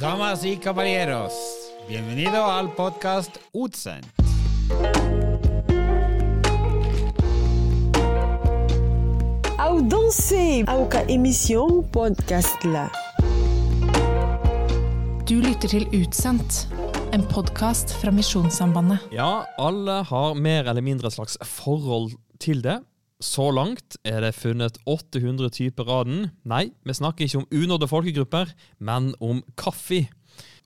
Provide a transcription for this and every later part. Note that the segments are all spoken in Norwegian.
Damas y caballeros, bienvenido al podcast Utsendt. Au danse au ka emisyon podcast la. Du lytter til Utsendt, en podkast fra Misjonssambandet. Ja, alle har mer eller mindre et slags forhold til det. Så langt er det funnet 800 typer av den. Nei, vi snakker ikke om unådde folkegrupper, men om kaffe.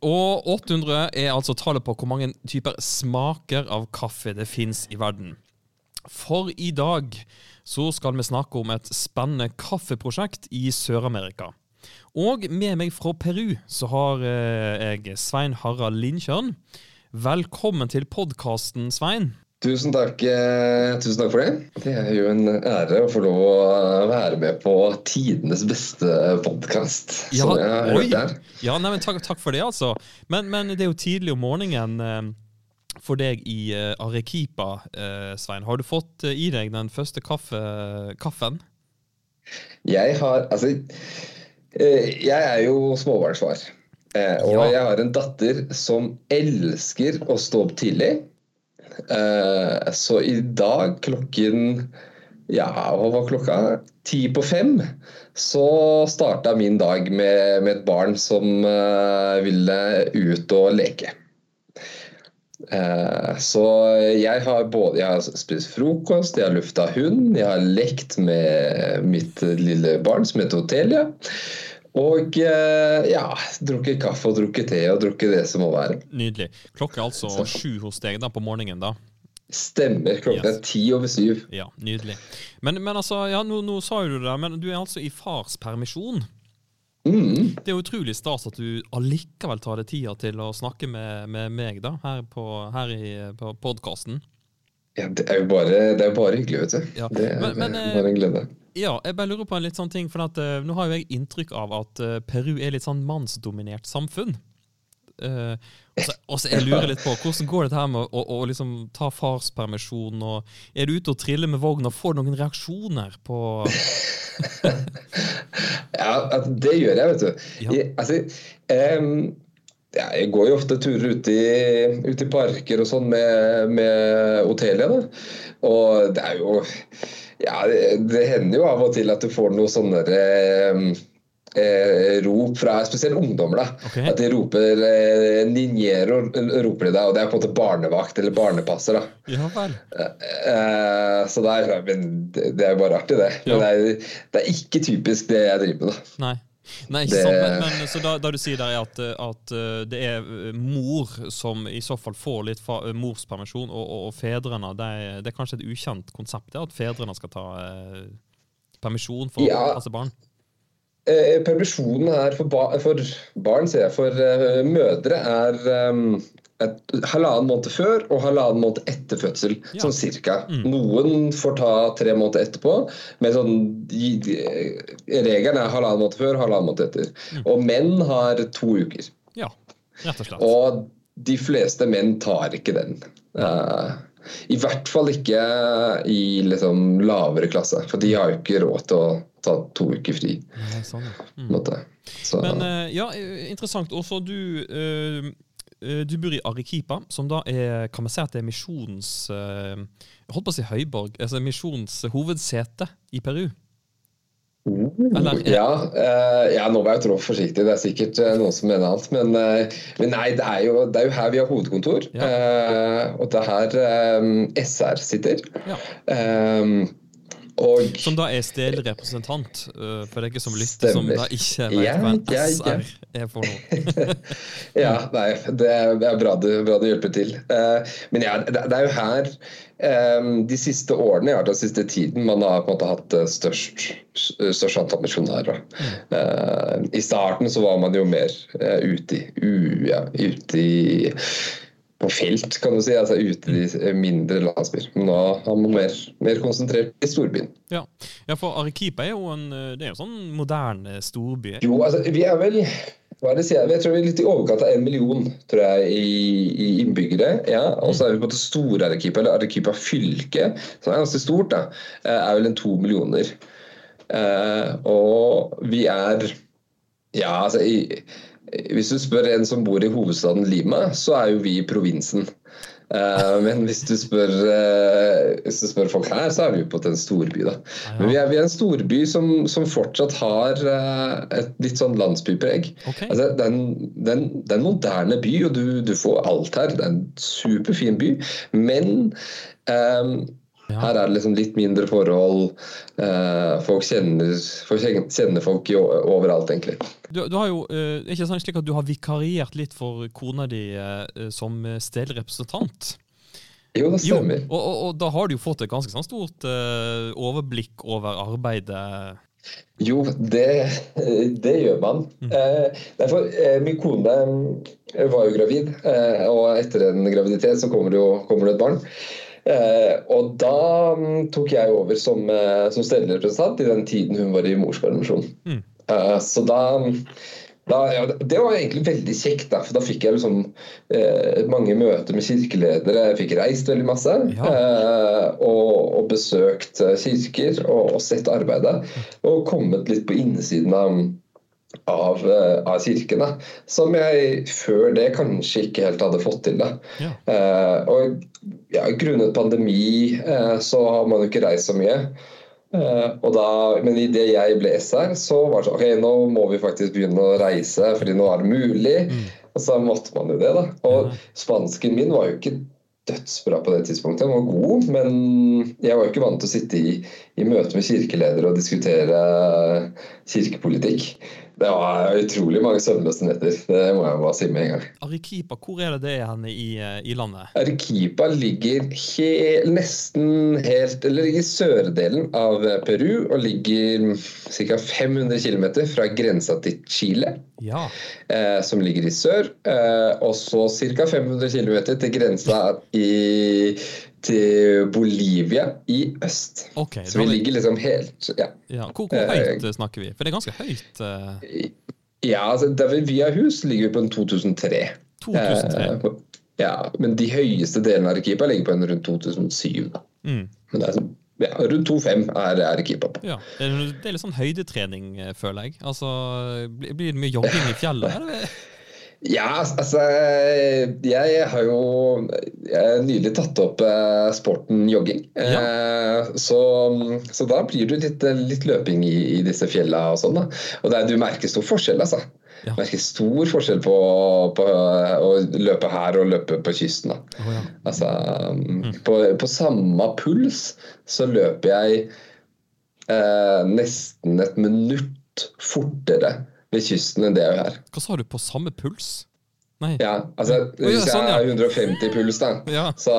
Og 800 er altså tallet på hvor mange typer smaker av kaffe det fins i verden. For i dag så skal vi snakke om et spennende kaffeprosjekt i Sør-Amerika. Og med meg fra Peru så har eh, jeg Svein Harald Lindtjørn. Velkommen til podkasten, Svein. Tusen takk, eh, tusen takk for det. Det er jo en ære å få lov å være med på tidenes beste podkast. som jeg har hørt der. Ja, nei, men takk, takk for det, altså. Men, men det er jo tidlig om morgenen eh, for deg i eh, Arequipa, Svein. Har du fått i deg den første kaffe, kaffen? Jeg har Altså, jeg er jo småbarnsfar. Og Ja. jeg har en datter som elsker å stå opp tidlig. Eh, Så i dag klokken ja, hva var klokka? Ti på fem. Så starta min dag med, med et barn som eh, ville ut og leke. Eh, Så jeg har både jeg har spist frokost, jeg har lufta hund, jeg har lekt med mitt lille barn som heter Otelia. Og eh, ja, drukket kaffe og drukket te og drukket det som må være. Nydelig. Klokka er altså sju hos deg da på morgenen, da. Stemmer. Klokka Yes. er ti over syv. Ja, nydelig. Men, men altså, ja, nå, nå sa jo du det, men du er altså i fars permisjon. Mm. Det er utrolig stas at du allikevel tar deg tida til å snakke med, med meg da, her på, her i, på podkasten. Ja, det er jo bare, det er bare hyggelig, vet du. Ja, Det er men- men, det er bare en glede. Ja, jeg bare lurer på en litt sånn ting, for at, uh, nå har jo jeg inntrykk av at uh, Peru er litt sånn mannsdominert samfunn. Uh, og så- jeg lurer litt på, hvordan går det her med å, å, å liksom ta farspermisjon, og er du ute og triller med vogn og får noen reaksjoner på Ja, altså, det gjør jeg, vet du. Ja. Jeg, altså, um, ja, jeg går jo ofte turer ute i, ute i parker og sånn med, med Otelia. Og det er jo Ja, det, hender jo av og til at du får noe sånne em, eh, rop fra spesielt ungdommer. da. okay. At de roper eh, 'ninjero', roper de da, og det er på en måte barnevakt eller barnepasser. da. Ja vel. Eh, så det er, men det, er bare artig, det. Ja. Men det er, det er ikke typisk det jeg driver med. da. Nei. Nei, ikke Det- sant, men, men så da, da du sier der er at, at eh, det er eh, mor som i så fall får litt fa eh, morspermisjon, og, og, og fedrene det er, det er kanskje et ukjent konsept, det, at fedrene skal ta eh, permisjon for Ja. å passe barn? Eh, permisjonen er for, ba for barn, sier jeg, for eh, mødre er um, et halvannen måned før og halvannen måned etter fødsel. Ja. Sånn cirka. Mm. Noen får ta tre måneder etterpå, men sånn, regelen er halvannen måned før halvannen måned etter. Mm. Og menn har to uker. Ja, rett og slett. Og de fleste menn tar ikke den. Uh, I hvert fall ikke i liksom lavere klasse, for de har jo ikke råd til å ta to uker fri. Nei, sånn, ja. på en mm. Men uh, ja, interessant. Også du eh, du bor i Arequipa, som da er kan man si at det er misjonens eh, Jeg holdt på å si høyborg, altså misjons hovedsete i Peru. Eller, er... ja, uh, ja, nå var jeg trå forsiktig. Det er sikkert uh, noen som mener annet. Men, uh, men nei, det er, jo, det er jo her vi har hovedkontor. Ja. Eh, og det er her um, SR sitter. Ja. Eh, og Som da er stedlig representant, det for deg som lytter, som da ikke vet Ja, hva en ja, ja. SR er for noe. Ja, nei, det er bra du, bra du hjelper til. Eh, men ja, det, er jo her eh, de siste årene, ja, den siste tiden, man har på en måte hatt eh, størst, størst antall misjonærer. Eh, I starten så var man jo mer eh, ute i, u, ja, ute i på felt, kan du si. altså Ute i mindre landsbyer. Men nå er man mer, mer konsentrert i storbyen. Ja. ja, for Arequipa er jo en, øh, det er jo sånn moderne storby. Jo, altså, vi er vel hva er det sier? jeg? Jeg tror vi er litt i overkant av en million tror jeg, i, i innbyggere. ja, Og så er vi på det store Arequipa, eller Arequipa fylke, som er ganske stort. da, eh, er vel en to millioner. Eh, og vi er Ja, altså i, hvis du spør en som bor i hovedstaden Lima, så er jo vi i provinsen. Eh, men hvis du, spør, eh, hvis du spør folk her, så er vi jo på en storby. da. Men vi er, vi er en storby som, som fortsatt har eh, et litt sånn landsbypreg. Okay. Altså, det, er en, det, er en, det er en moderne by, og du, du får alt her. Det er en superfin by. Men Ja. Her er det liksom litt mindre forhold. eh, folk, kjenner, folk kjenner folk jo overalt, egentlig. Du, du har jo, eh, ikke sånn slik at du har vikariert litt for kona di eh, som stedrepresentant? Jo, det Jo, stemmer. og, og, og da har du jo fått et ganske sånn stort eh, overblikk over arbeidet. Jo, det, det gjør man. Eh, derfor, eh, min kone var jo gravid, eh, og etter en graviditet så kommer det jo kommer det et barn. Eh, og da mm, tok jeg over som, eh, som stedlig representant i den tiden hun var i morspermisjon. Mm. Eh, så da, da ja, Det var egentlig veldig kjekt, da, for da fikk jeg liksom eh, mange møter med kirkeledere. Jeg fikk reist veldig masse. Ja. eh, og, og besøkt kirker og, og sett arbeidet. Og kommet litt på innsiden av av, eh, av kirken, da, som jeg før det kanskje ikke helt hadde fått til. da. Ja. Eh, og ja, Grunnet pandemi eh, så har man jo ikke reist så mye. Eh, og da, men idet jeg ble SR, så var det sånn ok, nå må vi faktisk begynne å reise, fordi nå er det mulig. Og så måtte man jo det, da. Og spansken min var jo ikke dødsbra på det tidspunktet. Den var god, men jeg var jo ikke vant til å sitte i, i møte med kirkeledere og diskutere kirkepolitikk. Det var utrolig mange søvnløse netter. Det må jeg bare si med en gang. Arequipa, hvor er det det er i, eh, i landet? Arequipa ligger he nesten helt Eller ligger i sørdelen av Peru og ligger ca. 500 km fra grensa til Chile, Ja. eh, som ligger i sør. Eh, og så ca. 500 km til grensa i, til Bolivia i øst. Okay, Så vi er ligger liksom helt Ja. Ja, hvor, hvor høyt uh, snakker vi? For det er ganske høyt. Uh... Ja, altså, der vi- via hus, ligger vi på en 2003. 2003. Uh, ja, men de høyeste delene av Arequipa ligger på en rundt 2007. Da. Mm. Men det er sånn, ja, rundt 2,5 er Arequipa på. Ja, det er, litt sånn høydetrening, eh, føler jeg. Altså, blir blir det mye jogging i fjellet? Ja, altså Jeg har jo jeg nylig tatt opp eh, sporten jogging. Ja. så, så da blir det litt, litt løping i, i disse fjella og sånn. da. Og det du merker stor forskjell, altså. Ja. Merker stor forskjell på, på å løpe her og løpe på kysten. da. Oh, ja. Altså, på, på samme puls så løper jeg eh, nesten et minutt fortere ved kysten enn det jeg gjør her. Hva sa du, på samme puls? Nei. Ja, altså Hvis jeg sånn, ja. har 150 puls, da Ja. så,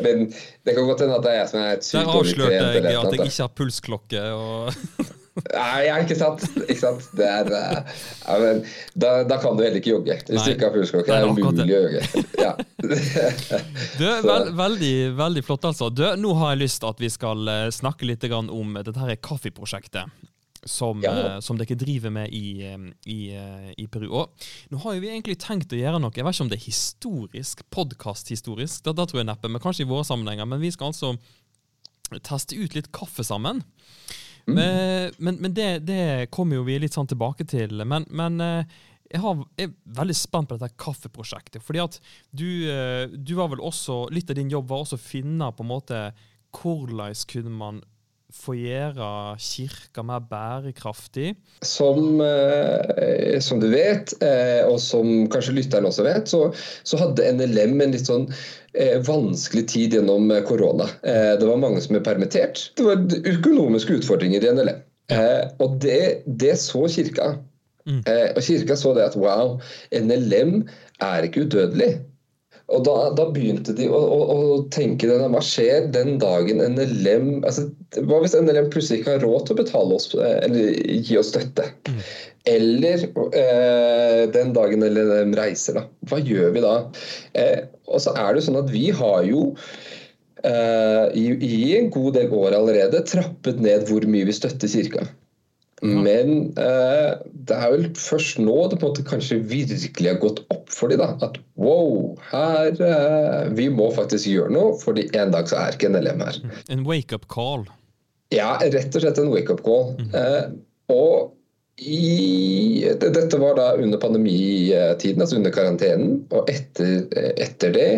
Men det kan godt hende at det er jeg som er et sykt dårlig avslørte jeg at jeg ikke har pulsklokke. Og... Nei, Nei, ja, ikke sant? Ikke sant? Det er, eh, ja, men, da, da kan du heller ikke jogge. Hvis Nei. du ikke har pulsklokke. Det er det er umulig å jogge. Ja. Du, vel, veldig, veldig flott, altså. Du, nå har jeg lyst til at vi skal eh, snakke litt om dette her kaffeprosjektet. Som, Ja. eh, som dere driver med i, i, eh, i Peru. Og nå har jo vi egentlig tenkt å gjøre noe, jeg vet ikke om det er historisk, podkast-historisk, det da tror jeg neppe, men kanskje i våre sammenhenger. Men vi skal altså teste ut litt kaffe sammen. Men, men, men det, det kommer jo vi litt sånn tilbake til. Men, men eh, jeg, har, jeg er veldig spent på dette kaffeprosjektet. fordi at du, du var vel også, Litt av din jobb var også å finne på en måte hvordan kunne man få gjøre kirka mer bærekraftig. Som, eh, som du vet, eh, og som kanskje lytteren også vet, så, så hadde NLM en litt sånn eh, vanskelig tid gjennom eh, korona. Eh, det var mange som ble permittert. Det var økonomiske utfordringer i NLM. Eh, og det, det så kirka. Mm. Eh, og kirka så det at wow, NLM er ikke udødelig. Og da, da begynte de å, å, å tenke denne, hva skjer den dagen NLM altså, Hva hvis NLM plutselig ikke har råd til å betale oss eh, eller gi oss støtte? Eller eh, den dagen NLM reiser, da. Hva gjør vi da? Eh, og så er det sånn at vi har jo eh, i, i en god del år allerede trappet ned hvor mye vi støtter kirka. Men eh, det er vel først nå det på en måte kanskje virkelig har gått opp for dem at wow, her eh, vi må faktisk gjøre noe, fordi en dag så er ikke NLM her. En wake-up call. Ja, rett og slett en wake-up call. Eh, og i, dette var da under pandemitiden, altså under karantenen. Og etter, etter det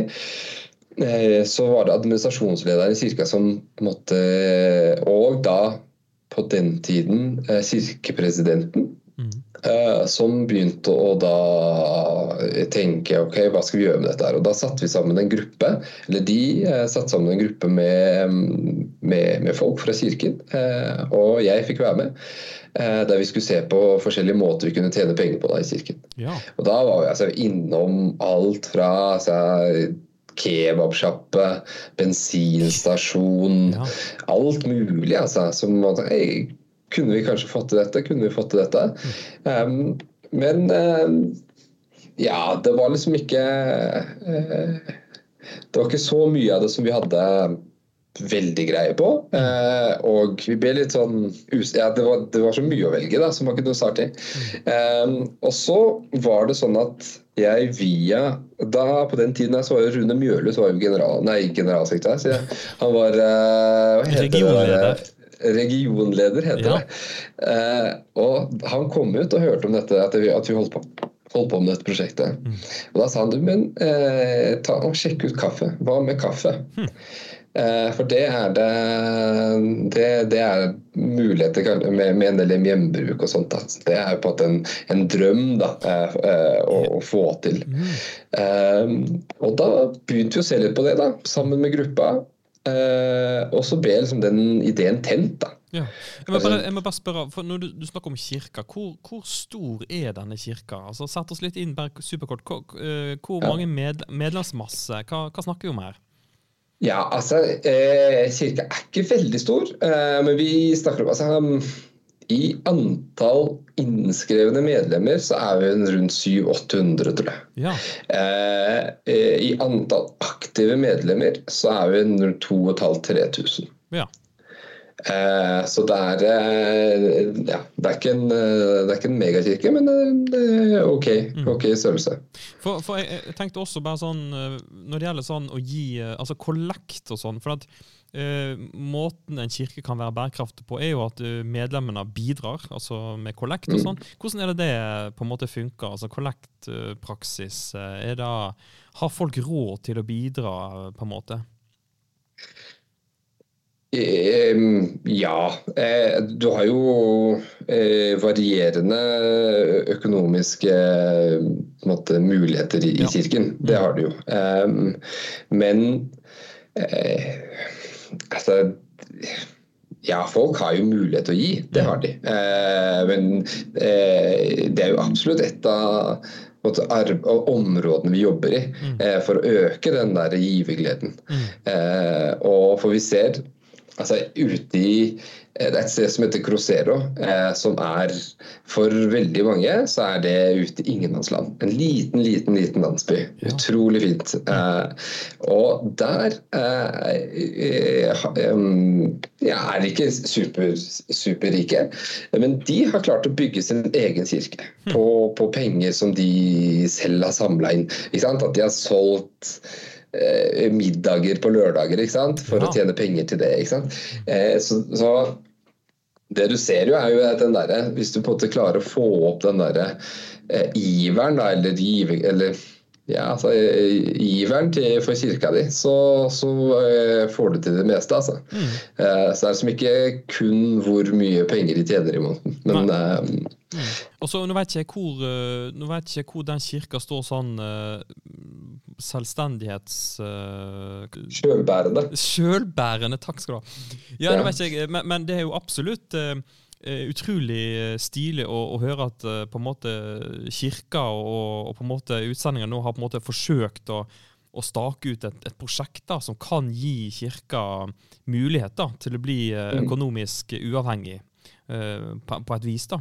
eh, så var det administrasjonslederen i kirka som måtte Og da, på den tiden, eh, kirkepresidenten. eh, Som begynte å da tenke ok, hva skal vi gjøre med dette. her? Og Da satte vi sammen en gruppe, eller de eh, satte sammen en gruppe med, med, med folk fra kirken. eh, Og jeg fikk være med. eh, Der vi skulle se på forskjellige måter vi kunne tjene penger på da i kirken. Ja. Og da var vi altså innom alt fra altså, kebabsjappe, bensinstasjon, Ja. alt mulig. Altså, som man hey, Kunne vi kanskje fått til dette? Kunne vi fått til dette? Um, men um, ja, det var liksom ikke uh, Det var ikke så mye av det som vi hadde veldig greie på. Eh, og vi ble litt sånn ja, det, var, det var så mye å velge, da, som man kunne starte i. Eh, og så var det sånn at jeg via da På den tiden jeg så var jo Rune Mjølhus var jo general, nei, generalsekretær. Så jeg, han var eh, hva heter det? Regionleder. Regionleder, heter Ja. det. Eh, og han kom ut og hørte om dette, at vi, at vi holdt på holdt på med dette prosjektet. Og Da sa han du, men eh, ta og sjekk ut kaffe. Hva med kaffe? Eh, for det er det, det, det er muligheter med, med, en del hjemmebruk og sånt. Da. Det er på en en, en drøm da, eh, eh, å, å få til. Eh, og da begynte vi å se litt på det, da, sammen med gruppa. Eh, og så ble liksom den ideen tent. da. Ja. Jeg, må bare, jeg må bare spørre, for Når du, du snakker om kirka, hvor, hvor stor er denne kirka? Altså, Sett oss litt inn bare superkort. Hvor, eh, hvor mange med, medlemsmasse? Hva, hva snakker vi om her? Ja, altså eh, Kirka er ikke veldig stor, eh, men vi snakker om altså, I antall innskrevne medlemmer så er vi rundt 700-800, tror jeg. Ja. Eh, eh, I antall aktive medlemmer så er vi rundt 2500-3000. ja. Eh, så det er eh, Ja, det er en, eh, det er ikke en megakirke, men det er ok, ok størrelse. For, for jeg, jeg tenkte også bare sånn Når det gjelder sånn å gi Altså kollekt og sånn For at uh, måten en kirke kan være bærekraftig på, er jo at medlemmene bidrar, altså med kollekt og sånn. Hvordan er det det på en måte funker? Altså kollektpraksis. Har folk råd til å bidra, på en måte? Ja. Eh, Du har jo eh, varierende økonomiske måte, muligheter i, Ja. kirken. Det har du jo. Men eh, altså ja, folk har jo mulighet til å gi. Det har de. Eh, men det er jo absolutt et av områdene vi jobber i eh, for å øke den der givergleden. Eh, og for vi ser altså ute i eh, Det er et sted som heter Crosero, eh, som er For veldig mange så er det ute i ingenmannsland. En liten, liten liten landsby. Utrolig fint. Eh, og der eh, ja, er de ikke super, superrike, men de har klart å bygge sin egen kirke på, på penger som de selv har samla inn. At de har solgt eh, middager på lørdager ikke sant? for Ja. å tjene penger til det. ikke sant? Eh, så, så det du ser jo er jo at den der, Hvis du på en måte klarer å få opp den derre eh, iveren, da, eller, eller ja, altså, Giveren iveren til, for kirka di, så, så eh, får du til det meste. altså. Eh, så det er liksom ikke kun hvor mye penger de tjener i måneden. Men eh, Og så, Nå vet ikke jeg hvor, den kirka står sånn selvstendighets... Uh, sjølbærende. Sjølbærende, takk skal du ha. Ja, Ja. ikke men, men det er jo absolutt eh, utrolig stilig å, å høre at eh, på en måte kirka og, og på en måte utsendinga nå har på en måte forsøkt å, å stake ut et, et prosjekt da, som kan gi kirka mulighet da, til å bli eh, økonomisk uavhengig uh, på, på et vis. da.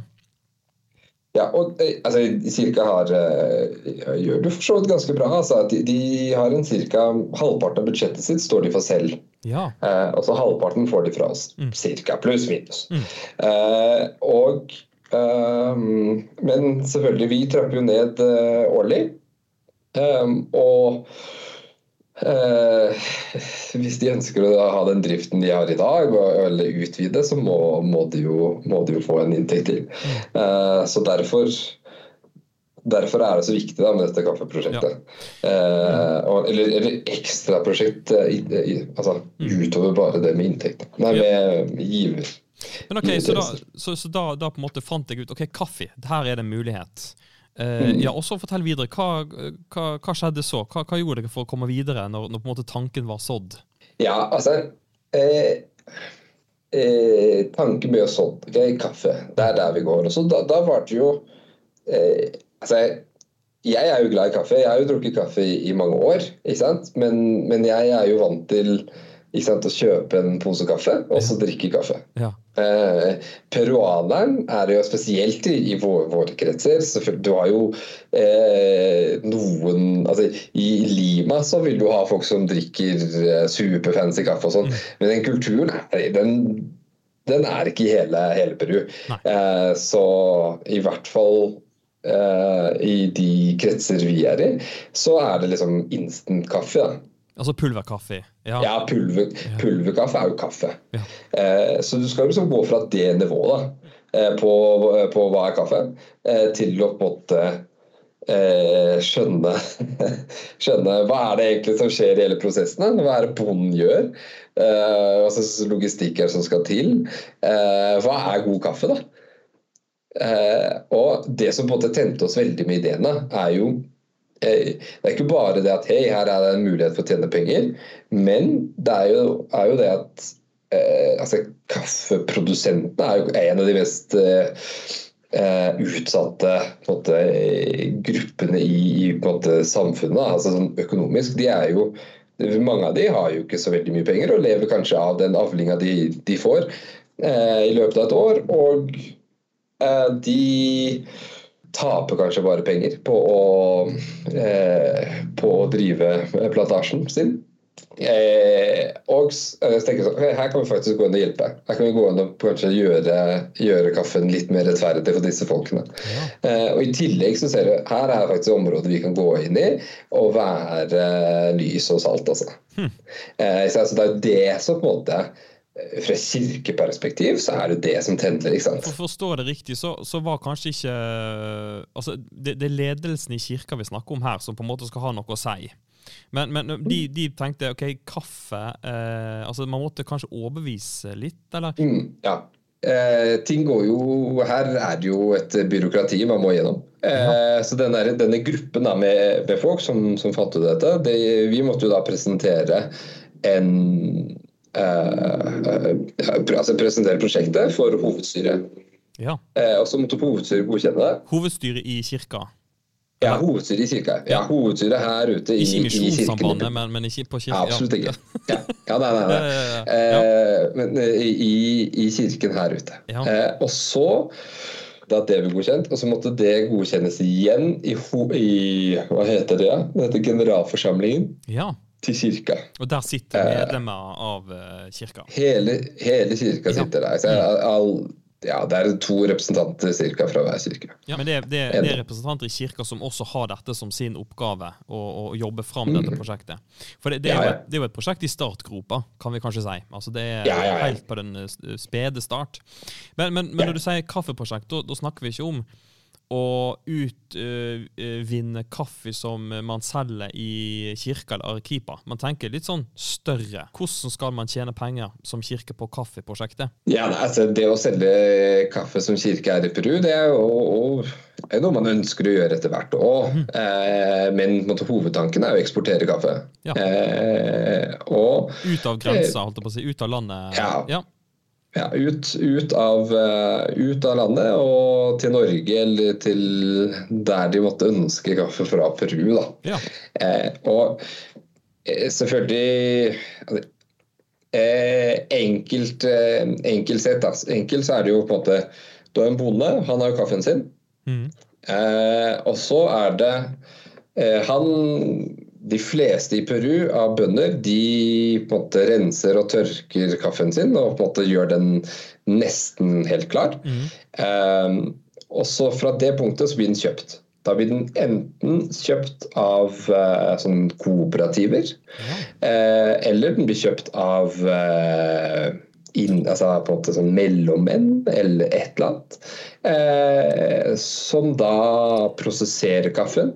Ja, og eh, altså, Kirka har, eh, gjør det for så vidt ganske bra. Altså, de, de har en cirka halvparten av budsjettet sitt står de for selv. Ja. Eh, og så halvparten får de fra oss. Mm. Cirka. Pluss minus. Mm. Eh, og eh, Men selvfølgelig, vi trapper jo ned eh, årlig. Og Eh, hvis de ønsker å ha den driften de har i dag, eller utvide, så må, må, de, jo, må de jo få en inntekt til. Eh, så derfor Derfor er det så viktig da, med dette kaffeprosjektet. Eh, og, eller, eller ekstraprosjekt eh, altså, utover bare det med inntekt. Nei, med giver. Men ok, Så, da, så, så da, da på en måte fant jeg ut ok, kaffe, her er det en mulighet. Eh, Mm. ja, og så Fortell videre. Hva, hva, hva skjedde så? Hva, hva gjorde dere for å komme videre, når, når på en måte tanken var sådd? Ja, altså eh, eh, Tanken med å sådd okay, kaffe, det er der vi går. Og så da, da var det jo eh, Altså, jeg er jo glad i kaffe. Jeg har jo drukket kaffe i, i mange år, ikke sant? Men, men jeg er jo vant til ikke sant, å kjøpe en pose kaffe og så drikke kaffe. Ja. Eh, peruaneren er jo spesielt i, i våre, våre kretser. Du har jo eh, noen altså I Lima så vil du ha folk som drikker eh, superfancy kaffe og sånn, men den kulturen den, den er ikke i hele, hele Peru. Eh, så i hvert fall eh, i de kretser vi er i, så er det liksom instant kaffe. da. Altså pulverkaffe. Ja. Ja, pulver, pulverkaffe er jo kaffe. Ja. Eh, så du skal liksom gå fra det nivået eh, på, på hva er kaffe, eh, til å på en måte eh, skjønne, skjønne hva er det egentlig som skjer i hele prosessen. Hva er det bonden gjør? Eh, hva slags logistikk er det som skal til? Eh, hva er god kaffe, da? Eh, og det som på en måte tente oss veldig med ideene, er jo det er ikke bare det at hei, her er det en mulighet for å tjene penger, men det er jo, er jo det at eh, altså, kaffeprodusentene er jo en av de mest eh, eh, utsatte måte, gruppene i, i måte, samfunnet, altså sånn økonomisk. De er jo mange av de har jo ikke så veldig mye penger og lever kanskje av den avlinga de, de får eh, i løpet av et år. Og eh, de taper kanskje bare penger på å, eh, på å drive plantasjen sin. Eh, og jeg tenker sånn, her kan vi faktisk gå inn og hjelpe. Her kan vi gå inn og kanskje gjøre, gjøre kaffen litt mer rettferdig for disse folkene. Eh, og I tillegg så ser du her er faktisk et område vi kan gå inn i og være eh, lys og salt. Altså. Eh, så altså, det er det som på en måte eh, fra kirkeperspektiv så er det det som tenner. ikke sant? For å forstå det riktig, så, så var kanskje ikke Altså, det, det er ledelsen i kirka vi snakker om her, som på en måte skal ha noe å si. Men, men de, de tenkte OK, kaffe eh, Altså, man måtte kanskje overbevise litt, eller? Mm, ja. Eh, ting går jo Her er det jo et byråkrati man må gjennom. Eh, så denne, denne gruppen da, med, med folk som, som fant ut dette, det, vi måtte jo da presentere en altså presentere prosjektet for hovedstyret. Ja. Eh, og så måtte hovedstyret godkjenne det. Hovedstyret i kirka. Ja, hovedstyret i kirka. Ja, hovedstyret her ute i, Ikke i kirken. Misjonssambandet, men, men ikke på kirka. Ja, absolutt ikke. Ja, ja nei, nei, nei. Eh, men eh, i, i kirken her ute. Eh, og så da det ble godkjent, og så måtte det godkjennes igjen i, i hva heter det? Det heter generalforsamlingen Ja. Til kirka. Og der sitter medlemmer av eh, kirka. Hele, hele kirka Ja. sitter der. Så all, ja, det er to representanter cirka fra hver kirke. Ja, men det, det, det er representanter i kirka som også har dette som sin oppgave, å, å jobbe fram dette prosjektet. For det, det, er Mm. Jo et, det er jo et prosjekt i startgropa, kan vi kanskje si. Altså Det er Ja, helt på den eh, spede start. Men, men, men når du sier kaffeprosjekt, da snakker vi ikke om å utvinne kaffe som man selger i kirka eller Arequipa. Man tenker litt sånn større. Hvordan skal man tjene penger som kirke på kaffeprosjektet? Ja, altså Det å selge kaffe som kirke er i Peru, det er jo noe man ønsker å gjøre etter hvert òg. Eh, men måte, hovedtanken er å eksportere kaffe. Ja. Eh, og Ut av grensa, holdt jeg på å si. Ut av landet. Ja. ja. Ja, ut, ut, av, eh, ut av landet og til Norge eller til der de måtte ønske kaffe fra Peru. da. ja. Eh, og eh, selvfølgelig altså, eh, Enkelt, eh, enkelt sett, da. Enkelt så er det jo på en måte Du har en bonde, han har jo kaffen sin. Mm. Eh, og så er det eh, han De fleste i Peru av bønder de på en måte renser og tørker kaffen sin og på en måte gjør den nesten helt klar. Mm. Um, og så fra det punktet så blir den kjøpt. da blir den enten kjøpt av uh, sånn kooperativer, eh, eller den blir kjøpt av eh, inn, altså på en måte sånn mellommenn eller et eller annet, eh, som da prosesserer kaffen.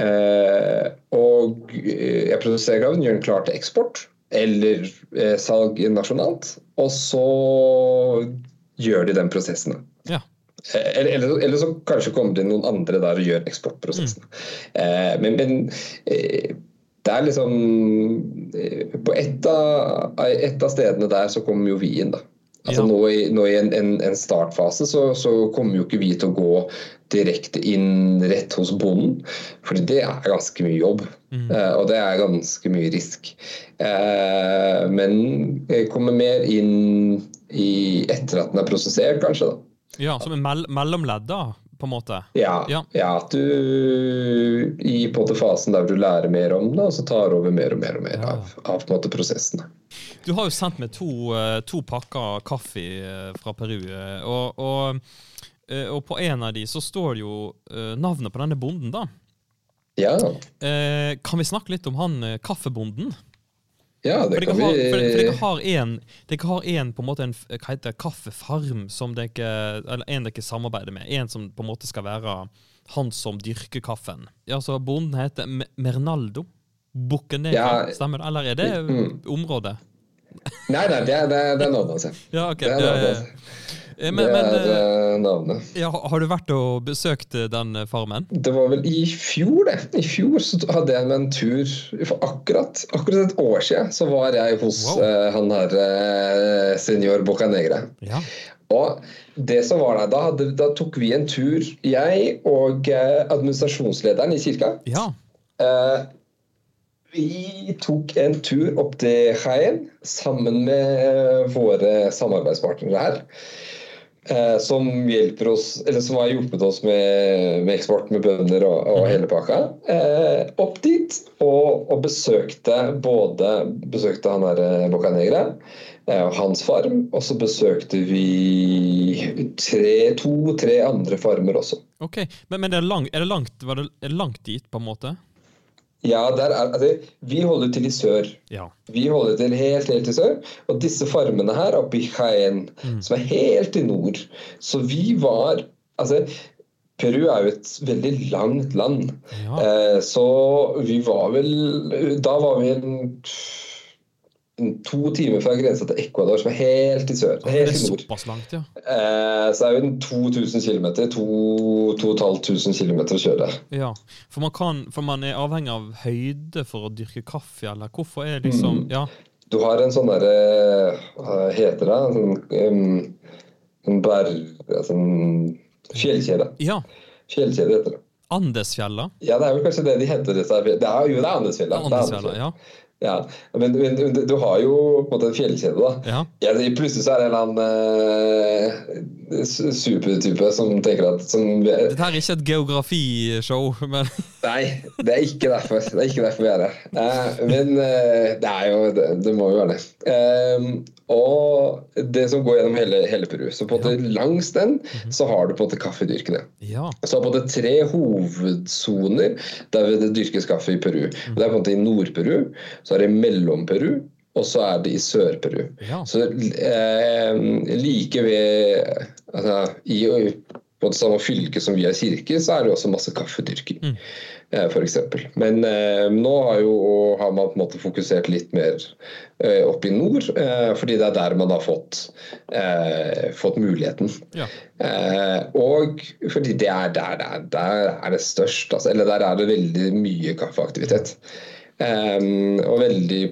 eh, og eh, jeg prosesserer kaffen, gjør den klar til eksport eller eh, salg nasjonalt, og så gjør de den prosessen. Ja. Eh, Eller, eller, eller så kanskje kommer det noen andre der og gjør eksportprosessen. Eh, men men eh, det er liksom eh, På ett av, et av stedene der så kommer jo vi inn, da. Altså Ja. Nå i, nå i en, en, en startfase så, så kommer jo ikke vi til å gå direkte inn rett hos bonden, fordi det er ganske mye jobb. Eh, og det er ganske mye risk. Eh, men kommer mer inn i etter at den er prosessert, kanskje. da. Ja, som en mell mellomledd, da, på en måte. Ja, Ja. ja. at du i på en fasen der du lærer mer om det, og så tar over mer og mer og mer av, av på en måte prosessene. Du har jo sendt meg to, eh, to pakker kaffe eh, fra Peru, eh, og, og, og på en av de så står det jo navnet på denne bonden, da. Ja, kan vi snakke litt om han kaffebonden? Ja For det dere kan har, vi for dere, har en, dere har en på en måte en hva heter det, kaffefarm som dere, eller en dere samarbeider med. En som på en måte skal være han som dyrker kaffen. Ja, så Bonden heter Mernaldo. Bukken Ja. stemmer det? Eller er det Mm. området? Nei, nei, det er, det er, navnet hans. ja. Ja, ok. Det er navnet ja, ja. Eh, Men, det er eh, eh, navnet. ja, har du vært og besøkt den farmen? Det var vel i fjor, det. I fjor så hadde jeg med en tur For akkurat, akkurat et år siden så var jeg hos Wow. uh, han her uh, senior Bocanegra. Ja. Og det som var der, da, hadde, da tok vi en tur, jeg og uh, administrasjonslederen i kirka. Ja. Vi tok en tur opp til Jaén sammen med våre samarbeidspartnere her. Eh, som hjelper oss, eller som har hjulpet oss med, med eksport med bønder og, og hele pakka. Eh, opp dit og, og besøkte både besøkte han der Bocanegra eh, og hans farm. Og så besøkte vi to-tre andre farmer også. Ok, Men, men det er, lang, er, det langt, var det, er det langt dit, på en måte? Ja, er, altså, Vi holder til i sør. Ja. Vi holder til helt, helt i sør. Og disse farmene her oppe i Jaén, som er helt i nord Så vi var Altså, Peru er jo et veldig langt land. Ja. Eh, så vi var vel Da var vi en to timer fra grensa til Ecuador, som er helt i sør. det Helt er nord. såpass langt, ja. Eh, så det er en 2000 km. 2500 km å kjøre. ja. For, man kan, for man er avhengig av høyde for å dyrke kaffe, eller hvorfor er liksom Mm. Ja. Du har en sånn derre Hva heter det? En en, um, en bær... Altså en fjellkjede. ja. Fjellkjede heter det. Andesfjella. Ja, det er vel kanskje det de heter. Det er, jo, det er Andesfjella. Det er Andesfjella, ja. Ja, men, men, du har jo på en måte en fjellkjede, da. ja. Ja, plutselig så er det en eller annen eh, supertype som tenker at som, Dette er ikke et geografishow, men Nei, det er ikke derfor. Det er ikke derfor vi er her. Eh, men eh, det er jo det, det må jo være det. Eh, og det som går gjennom hele, hele Peru. Så på en måte langs den så har du på en måte kaffedyrkene. ja. Så på en måte tre hovedsoner der det dyrkes kaffe i Peru. Og det er på en måte i Nord-Peru, så er det i Mellom-Peru, og så er det i Sør-Peru. Så eh, like ved altså, I på det samme fylke som vi har kirke, så er det også masse kaffedyrking. Mm. Eh, for eksempel. Men eh, nå har, jo, har man på en måte fokusert litt mer eh, opp i nord, eh, fordi det er der man har fått, eh, fått muligheten. Ja. Eh, og fordi det er der, der, der er det størst, altså, eller der er det veldig mye kaffeaktivitet. Og veldig,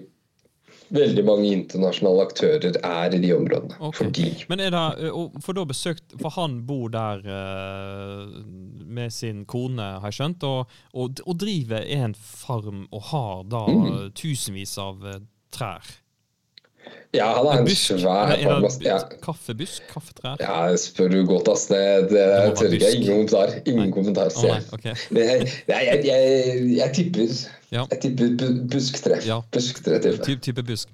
veldig mange internasjonale aktører er i de områdene. Okay. Fordi Men er det eh, For da besøkt For han bor der eh, med sin kone, har jeg skjønt, og, og, og driver en farm og har da Mm. tusenvis av eh, trær. Ja, han har en busk? svær en busk, det. Ja. Kaffebusk? Kaffetrær? ja, spør du godt, ass. Det, det det tør ikke jeg. Ingen kommentar. Ingen kommentar. Nei, jeg. ok. Men jeg, nei, jeg, jeg, jeg tipper Ja. Jeg tipper bu- busktre. Ja. Busktre type. type busk.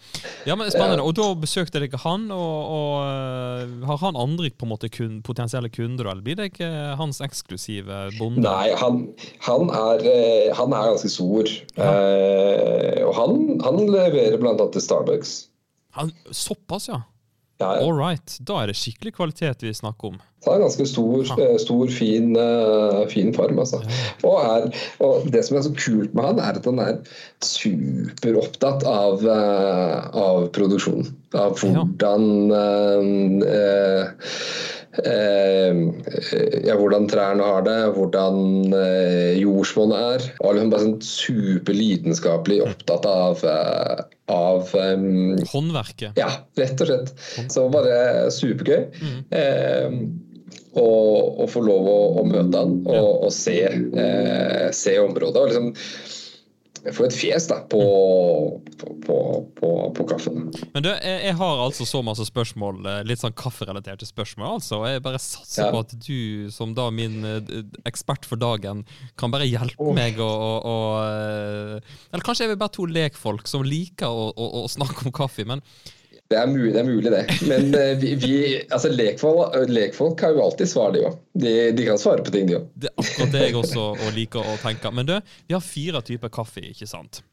Ja, men Spennende. Og da besøkte dere han, og, og øh, har han andre på en måte kun, potensielle kunder, eller blir det ikke hans eksklusive bonde? Nei, han, han, er, eh, han er ganske stor. Eh, og han, han leverer bl.a. til Starbucks. Han, såpass, ja. Ja, ja. All right. Da er det skikkelig kvalitet vi snakker om. Det er ganske stor, eh, stor fin, eh, fin farm. Altså. Og, er, og det som er så kult med han, er at han er superopptatt av, eh, av produksjon. Av hvordan eh, eh, ja, hvordan trærne har det, hvordan eh, jordsmonnet er. Og liksom bare sånn superlidenskapelig opptatt av, eh, av um, Håndverket. ja, rett og slett. Så bare supergøy. Eh, og, og få lov å, å møte han og, og se, eh, se området. Og liksom få et fjes da, på, på, på, på, kaffen. Men du, jeg, jeg har altså så masse spørsmål, eh, litt sånn kafferelaterte spørsmål, altså. Jeg bare satser Ja. på at du, som da min eh, ekspert for dagen, kan bare hjelpe oh. meg å å- å, eh, Eller kanskje er vi bare to lekfolk som liker å, å, å snakke om kaffe, men Det er mulig, det. er mulig det. Men eh, vi, vi, altså, lekfolk, lekfolk har jo alltid svar, de òg. De, de kan svare på ting, de òg. det er akkurat det jeg også og liker å tenke. Men du, vi har fire typer kaffe, ikke sant?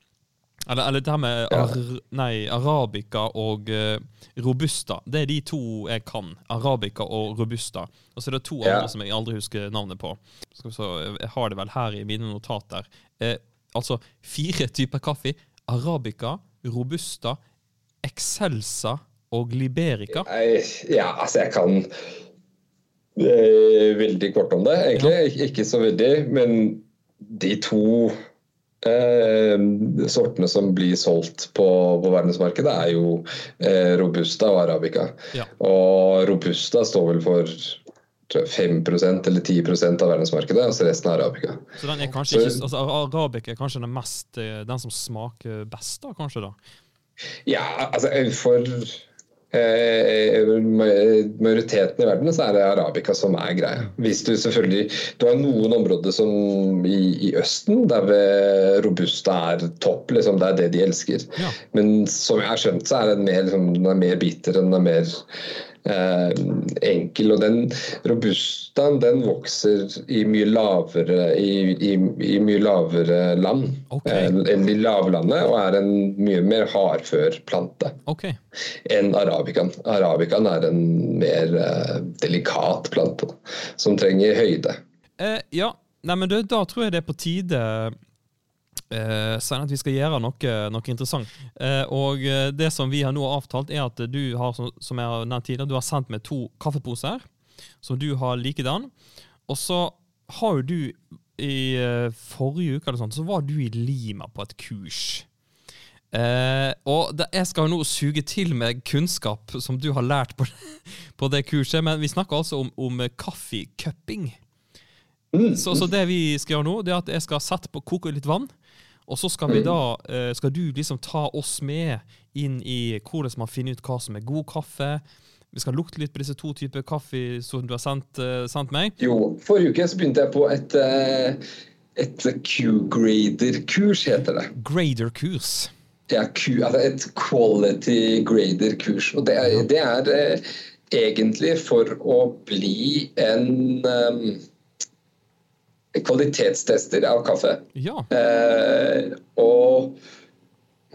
Eller, eller det her med Ja. ar nei, arabica og eh, robusta. Det er de to jeg kan. Arabica og robusta. Og så er det to Ja. andre som jeg aldri husker navnet på. Så, jeg har det vel her i mine notater. Eh, altså fire typer kaffe. Arabica, robusta, excelsa og liberica. Ja, altså, jeg kan eh, veldig kort om det, egentlig. Ik- Ikke så veldig, men de to eh, sortene som blir solgt på, på verdensmarkedet, er jo eh, Robusta og Arabica. Ja. Og Robusta står vel for tror jeg, 5 eller 10% av verdensmarkedet, og så resten er Arabica. Så den er kanskje ikke, altså Arabica er kanskje den mest eh, Den som smaker best, da, kanskje? da Ja, altså for eh, majoriteten i verden så er det arabica som er greia. Hvis du selvfølgelig Du har noen områder som i, i Østen, der robusta er topp. Liksom, det er det de elsker. Ja. Men som jeg har skjønt, så er den mer, liksom, den er mer bitter enn den er mer eh, enkel. Og den robustaen den vokser i mye lavere, i, i, i mye lavere land okay. eh, enn i lavlandet, og er en mye mer hardfør plante okay. enn arabicaen. Arabicaen er en mer eh, delikat plante som trenger høyde. Eh, ja, nei, men du, da tror jeg det er på tide eh, Svein, at vi skal gjøre noe, noe interessant. Eh, og eh, det som vi har nå avtalt, er at du har, som, som jeg har nevnt tidligere, du har sendt meg to kaffeposer, som du har likedan. Og så har jo du i eh, forrige uke eller sånt, så var du i Lima på et kurs. Eh, og det, jeg skal jo nå suge til med kunnskap som du har lært på, på det kurset, men vi snakker altså om, om kaffecupping. Så, så det vi skal gjøre nå, det er at jeg skal sette på koke litt vann. Og så skal vi da, eh, skal du liksom ta oss med inn i hvordan man finner ut hva som er god kaffe. Vi skal lukte litt på disse to typer kaffe som du har sendt, eh, sendt meg. Jo, forrige uke så begynte jeg på et, eh, et Q-grader-kurs, heter det. Grader-kurs. Ja, Q, altså et quality grader-kurs. Og det er, det er egentlig for å bli en eh, kvalitetstester av kaffe. Ja. Eh, og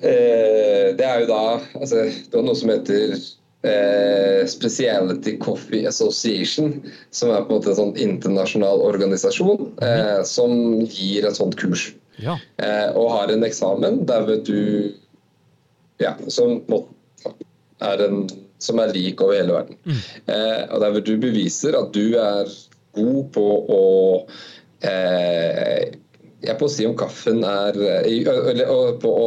eh, det er jo da altså, Det var noe som heter eh, Speciality Coffee Association, som er på en måte en sånn internasjonal organisasjon eh, som gir et sånt kurs. ja. Eh, og har en eksamen der vet du Ja, som er en som er lik over hele verden. Eh, og der hvor du beviser at du er god på å eh, Jeg på å si om kaffen er eh, Eller på å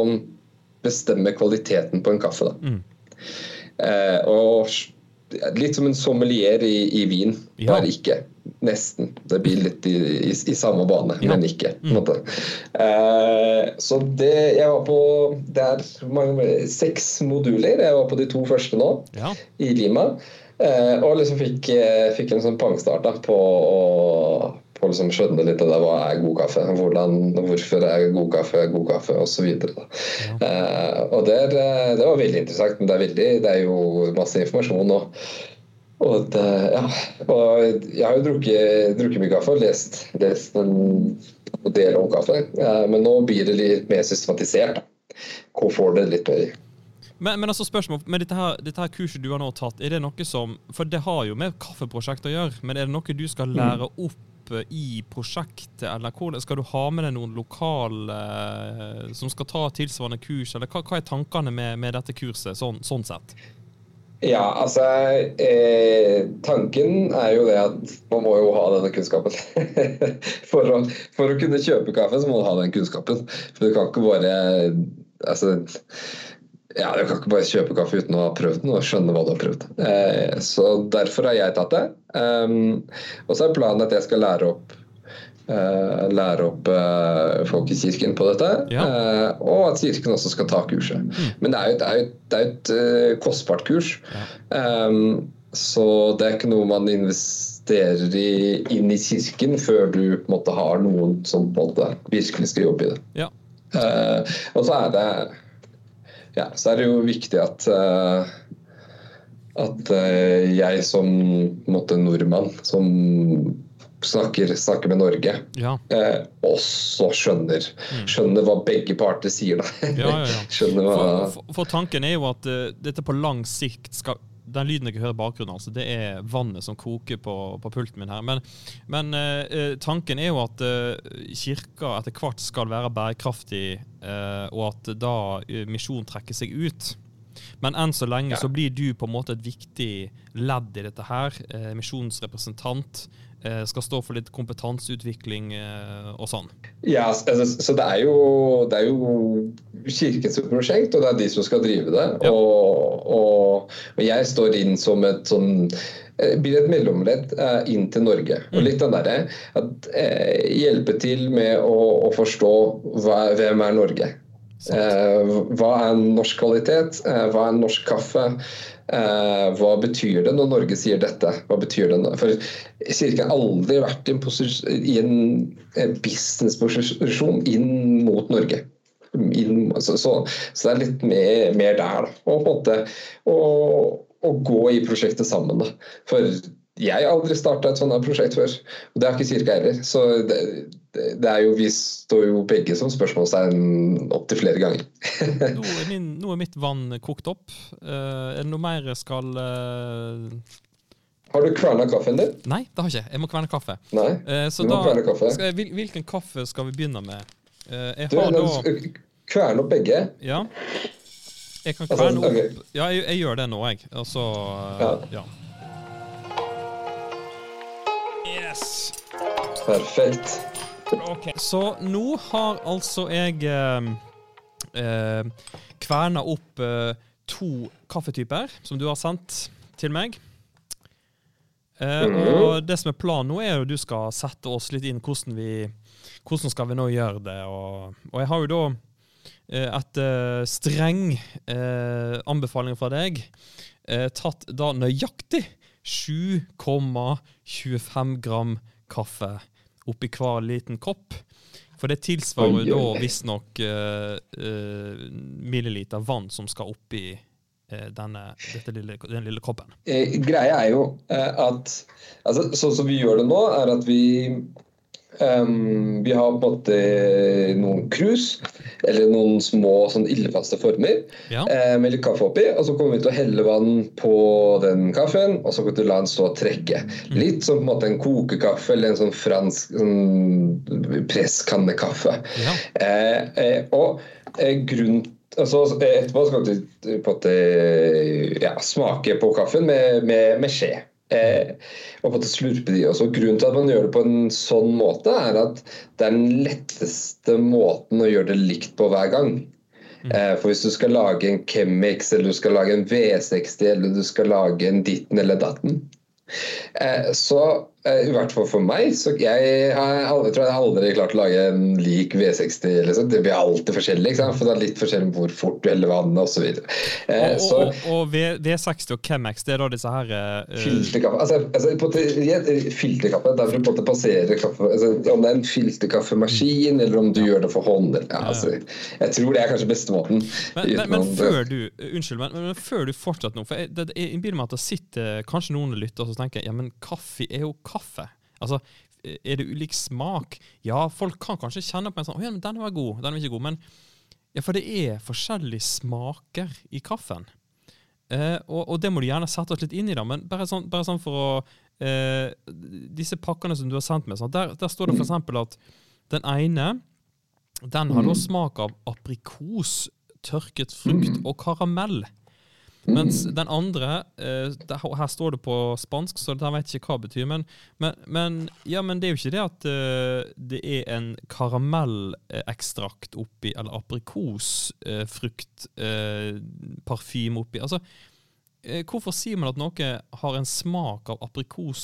bestemme kvaliteten på en kaffe. Da. Eh, og litt som en sommelier i, i vin, Ja. bare ikke. nesten. Det blir litt i, i, i samme bane, Ja. men ikke. måte. Eh, så det Jeg var på Det er mange, seks moduler. Jeg var på de to første nå, Ja. i Lima. Eh, og liksom fikk, eh, fikk en sånn pangstart da, på å på å liksom skjønne litt av det, hva er god kaffe, hvordan, hvorfor er god kaffe god kaffe, osv. Eh, og der, er, eh, det var veldig interessant, men det er, veldig, det er jo masse informasjon nå. Og, det, ja, og jeg har jo drukket, drukket mye kaffe og lest, lest en del om kaffe, eh, men nå blir det litt mer systematisert. Hvorfor Hvor får det litt mer? Men, men altså spørsmål, med dette her, dette her kurset du har nå tatt, er det noe som For det har jo med kaffeprosjekt å gjøre, men er det noe du skal lære opp eh, i prosjektet, eller hvordan, skal du ha med deg noen lokale eh, som skal ta tilsvarende kurs, eller hva, hva er tankene med, med dette kurset, sånn, sånn sett? Ja, altså eh, Tanken er jo det at man må jo ha denne kunnskapen. for, å, for å kunne kjøpe kaffe, så må du ha den kunnskapen. For du kan ikke bare altså, ja, Du kan ikke bare kjøpe kaffe uten å ha prøvd den og skjønne hva du har prøvd. Eh, så derfor har jeg tatt det. Um, og så er planen at jeg skal lære opp eh, lære opp eh, folk i kirken på dette. Ja. og at kirken også skal ta kurset. Men det er jo, det er jo, det er jo et kostbart kurs. Um, så det er ikke noe man investerer i, inn i kirken før du på en måte har noen som på en måte virkelig skal jobbe i det. Ja. Og så er det ja, så er det jo viktig at eh, at eh, jeg som måte, nordmann som snakker, snakker med Norge, Ja. eh, også skjønner, skjønner hva begge parter sier. Da. Mm. Ja, ja, hva For, for, for tanken er jo at uh, dette på lang sikt skal den lyden jeg hører i bakgrunnen, altså, det er vannet som koker på, på pulten min her. Men, men eh, eh, tanken er jo at eh, kirka etter hvert skal være bærekraftig, eh, og at da uh, misjon trekker seg ut. Men enn så lenge Ja. så blir du på en måte et viktig ledd i dette her. Eh, misjonsrepresentant. Eh, skal stå for litt kompetanseutvikling eh, og sånn. Ja, altså, så det er, jo, det er jo kirkens prosjekt, og det er de som skal drive det. Ja. Og, og, og jeg står inn som et sånn eh, blir et mellomledd inn til Norge. Og litt den derre Hjelpe til med å, å forstå hva, hvem er Norge. Eh, hva er norsk kvalitet? Eh, hva er norsk kaffe? Eh, hva betyr det når Norge sier dette? Hva betyr det? For Kirken har aldri vært i en, businessposisjon inn mot Norge. Inn, så, så, så det er litt mer, mer der. Og på en måte å gå i prosjektet sammen. Da. For jeg har aldri starta et sånt prosjekt før. Og det har ikke Kirka heller. Så det, det, er jo, vi står jo begge som spørsmålstegn opptil flere ganger. Nå er, min, nå er mitt vann kokt opp. Uh, er det noe mer jeg skal uh... Har du kverna kaffen din? Nei, det har jeg ikke. Jeg må kverne kaffe. Nei? uh, så Du må da kverne kaffe. skal jeg, hvil- Hvilken kaffe skal vi begynne med? Eh, jeg Du, har da kverne opp begge. Ja. Jeg kan Altså, kverne opp. Ja, jeg, jeg gjør det nå, jeg. Og så eh, ja. Yes. Perfekt. Så nå har altså jeg eh, eh, kverna opp eh, to kaffetyper som du har sendt til meg. Eh, Mhm. Og det som er planen nå, er jo du skal sette oss litt inn hvordan vi hvordan skal vi nå gjøre det. Og, og jeg har jo da, eh, etter streng eh, anbefaling fra deg, eh, tatt da nøyaktig 7,25 gram kaffe oppi hver liten kopp. For det tilsvarer oi, da visstnok uh, uh, milliliter vann som skal oppi uh, denne, lille, den lille koppen. Eh, greia er jo at altså, Sånn som vi gjør det nå, er at vi ehm, Vi har på en måte noen krus, eller noen små sånn ildfaste former, Ja. eh, med litt kaffe oppi. Og så kommer vi til å helle vann på den kaffen, og så kommer vi til å la den stå og trekke. Litt som på en måte en kokekaffe eller en sånn fransk sånn presskannekaffe. Ja. Uh, uh, og uh, grunnen altså, eh, Etterpå skal du eh, på en måte ja, smake på kaffen med, med, med skje. Eh, og på slurpe de også. Grunnen til at man gjør det på en sånn måte, er at det er den letteste måten å gjøre det likt på hver gang. Eh, for hvis du skal lage en Chemix, eller du skal lage en V60, eller du skal lage en ditten eller datten, eh, så I hvert fall for meg. Så jeg, har aldri, tror jeg har aldri klart å lage en lik V60. Liksom. Det blir alltid forskjellig, for det er litt forskjellig hvor fort du heller vannet osv. Eh, Og, så og, og V- V60 og Chemex, det er da disse her uh... filterkaffe altså, altså, på en måte, i et Filterkaffe, der for å på en måte passere kaffe altså, Om det er en filterkaffemaskin, eller om du gjør det for hånd ja, altså, Jeg tror det er kanskje bestemåten. Men, men, men utenom før du Unnskyld, men, men før du fortsetter nå For det, jeg innbiller meg at det sitter kanskje noen lytter og tenker Ja, men kaffe er jo kaffe. Altså, er det ulik smak? Ja, folk kan kanskje kjenne på en sånn Å ja, men den var god, den var ikke god. Men ja, for det er forskjellige smaker i kaffen. Eh, og, og det må du gjerne sette oss litt inn i, da, men bare sånn, bare sånn for å eh, Disse pakkene som du har sendt med, sånn, der, der står det f.eks. at den ene den har da smak av aprikos, tørket frukt og karamell. Mens den andre eh, Her står det på spansk, så jeg vet ikke hva det betyr. Men, men, men, ja, men det er jo ikke det at eh, det er en karamellekstrakt oppi, eller aprikosfruktparfyme oppi. Altså, eh, hvorfor sier man at noe har en smak av aprikos,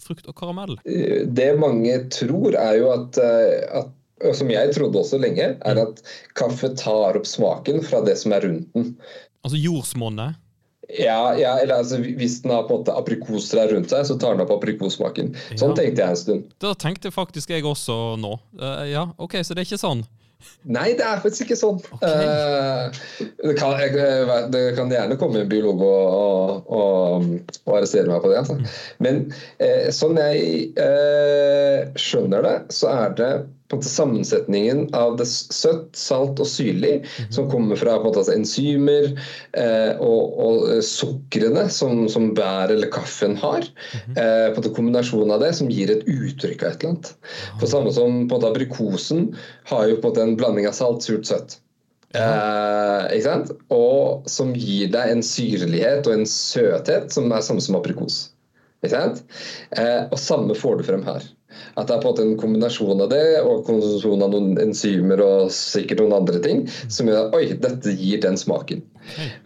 frukt og karamell? Det mange tror, er jo at, eh, at som jeg trodde også lenge, er at kaffe tar opp smaken fra det som er rundt den. Altså jordsmonnet? Ja, ja eller altså, Hvis den har på en måte aprikostrær rundt seg, så tar den opp aprikossmaken. Sånn Ja. tenkte jeg en stund. Da tenkte faktisk jeg også nå. Uh, ja, OK, så det er ikke sånn? Nei, det er faktisk ikke sånn. Okay. Uh, det, kan, jeg, det kan gjerne komme en biolog og, og, og, arrestere meg på det. Altså. Men uh, sånn jeg skjønner det, så er det sammensetningen av det søtt, salt og syrlig som kommer fra på en måte, altså, enzymer eh, og, og eh, sukrene som, som bær eller kaffen har. eh, på en kombinasjonen av det som gir et uttrykk av et eller annet. På samme som på en måte aprikosen har jo på en en blanding av salt, surt, søtt. Eh, ikke sant? Og som gir deg en syrlighet og en søthet som er samme som aprikos. Eh, og samme får du frem her. At det er på en måte en kombinasjon av det og kombinasjon av noen enzymer og sikkert noen andre ting som gjør at oi, dette gir den smaken.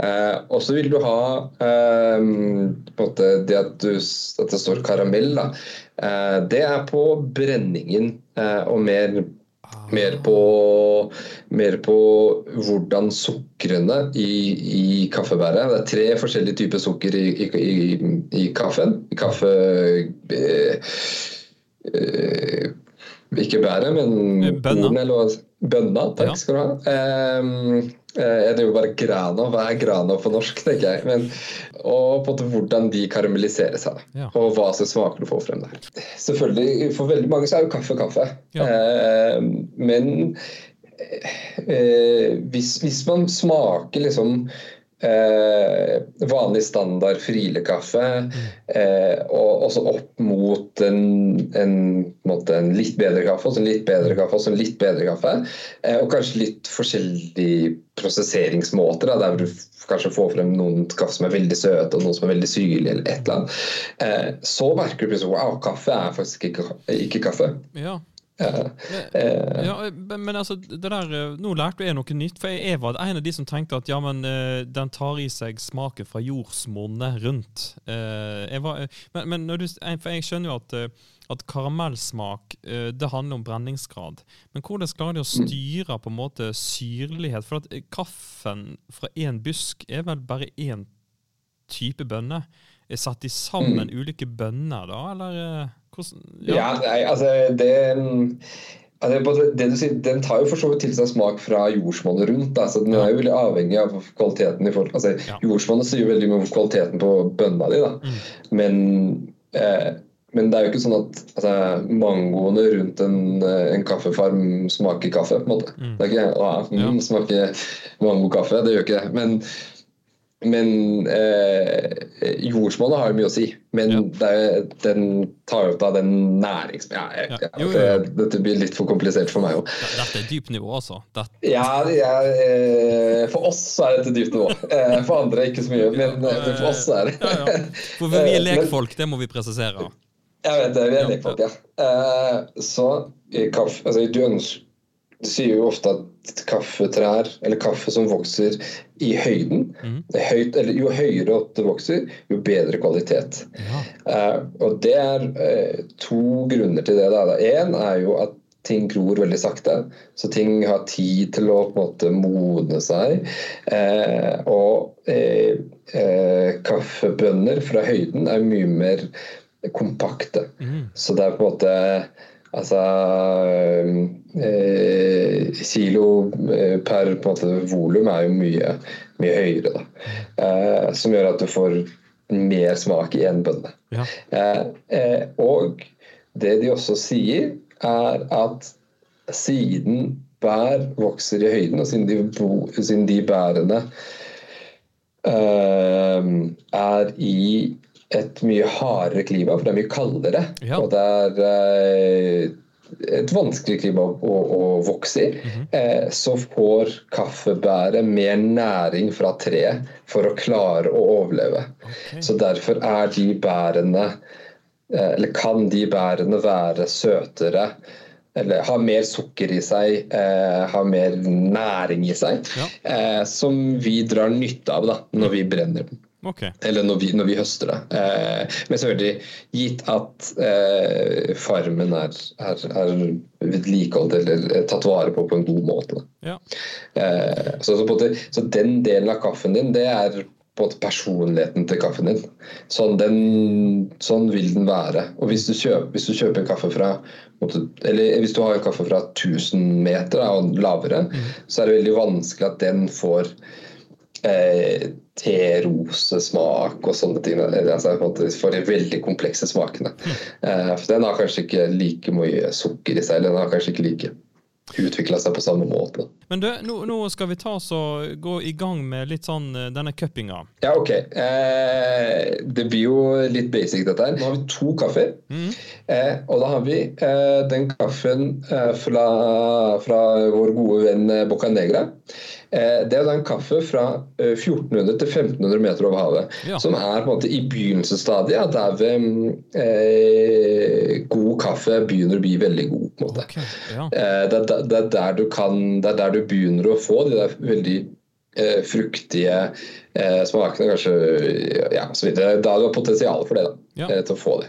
Eh, og så vil du ha eh, det at, du, at det står karamell. Da. Eh, det er på brenningen eh, og mer mer på, mer på hvordan sukrene i, i kaffebæret Det er tre forskjellige typer sukker i, i, i, i kaffen. Kaffe eh, eh, Ikke bæret, men Eh, bønna. eller Bønna, takk Ja. skal du ha. Um, jeg driver bare grana. Hva er grana på norsk, tenker jeg. Men, og på en måte hvordan de karamelliserer seg. Ja. Og hva slags smaker du får frem der. Selvfølgelig, For veldig mange så er jo kaffe kaffe. Ja. Eh, men eh, hvis, hvis man smaker liksom eh, vanlig standard frilekaffe, eh, og også opp mot en, en, måte en litt bedre kaffe, og så en litt bedre kaffe, og så en litt bedre kaffe, eh, og kanskje litt forskjellige prosesseringsmåter, da, der du kanskje får frem noen kaffe som er veldig søte, og noen som er veldig syrlige, eller et eller annet, eh, så merker du plutselig wow, kaffe er faktisk ikke, ikke kaffe. Ja. Eh, Men, ja, men altså, det der, eh, nå lærte jeg noe nytt. For jeg, var en av de som tenkte at ja, men eh, den tar i seg smaken fra jordsmonnet rundt. Eh, var, men, men du, for jeg skjønner jo at, eh, at karamellsmak eh, det handler om brenningsgrad. Men hvordan klarer de å styre på en måte syrlighet? For at eh, kaffen fra én busk er vel bare én type bønne? Er satt de sammen ulike bønner da, eller eh, hvordan? Ja, nei, altså det altså, du sier, Den tar jo for så vidt til seg smak fra jordsmonnet rundt. Så Den er jo veldig avhengig av kvaliteten. i forhold altså, Ja. Jordsmonnet sier veldig mye om kvaliteten på bønna di. Mm. Men, eh, men det er jo ikke sånn at altså, mangoene rundt en, eh, en kaffefarm smaker kaffe. på en måte. Mm. Det er ikke ja, mm, smaker mangokaffe. Det gjør ikke det. Men men eh, jordsmonnet har jo mye å si. Men Ja. det den tar jo ut av den nærings... Ja, jeg, Ja. Jo, jo, jo. det- Dette blir litt for komplisert for meg òg. Dette er dypt nivå, altså. Dette, Ja, eh, for oss er dette dypt nivå. Eh, for andre ikke så mye, men eh, for oss er det Ja, ja. For vi er lekfolk, det må vi presisere. Jeg vet det, vi er lekfolk, ja. Eh, så i kaffe Altså, du ønsker Du sier jo ofte at kaffetrær, eller kaffe som vokser i høyden høyt, eller Jo høyere opp det vokser, jo bedre kvalitet. Ja. Uh, og det er uh, to grunner til det. Én er jo at ting gror veldig sakte, så ting har tid til å på en måte modne seg. Eh, og eh, eh, kaffebønner fra høyden er mye mer kompakte. Mm. Så det er på en måte Altså eh, Kilo eh, per volum er jo mye, mye høyere, da. Eh, som gjør at du får mer smak i en bønne. Ja. Eh, eh, og det de også sier, er at siden bær vokser i høyden, og siden de, bo, siden de bærene eh, er i et mye hardere klima, for det er mye kaldere. Ja. Og det er eh, et vanskelig klima å, å, vokse i. eh, så får kaffebæret mer næring fra treet for å klare å overleve. Okay. Så derfor er de bærene eh, Eller kan de bærene være søtere eller ha mer sukker i seg, eh, ha mer næring i seg, Ja. eh, som vi drar nytte av da, når vi brenner den. Ok. Eller når vi, når vi høster det. Eh, men selvfølgelig gitt at eh, farmen er, er, er vedlikeholdt eller er tatt vare på på en god måte. Ja. Eh, så, så, måte, så den delen av kaffen din, det er på en måte personligheten til kaffen din. Sånn, den, sånn vil den være. Og hvis du kjøper, hvis du kjøper en kaffe fra måte, Eller hvis du har en kaffe fra 1000 meter da, og lavere, så er det veldig vanskelig at den får eh, terosesmak og sånne ting. Altså, for de veldig komplekse smakene. Eh, for den har kanskje ikke like mye sukker i seg, eller den har kanskje ikke like utvikla seg på samme måte. Men du, nå, nå skal vi ta oss og gå i gang med litt sånn eh, denne cuppinga. Ja, OK. Eh, det blir jo litt basic, dette her. Nå har vi to kaffer. Eh, og da har vi eh, den kaffen eh, fra, fra vår gode venn eh, Boca Negra. Eh, det er da en kaffe fra eh, 1400 til 1500 meter over havet. Ja. Som er på en måte i begynnelsesstadiet. Der ved eh, god kaffe begynner å bli veldig god. på en måte. Okay, ja. Eh, Det er, der- det, er der du kan, det er der du begynner å få de der veldig eh, fruktige eh, smakene, kanskje ja, så videre. Da du har potensial for det, da, Ja. eh, til å få det.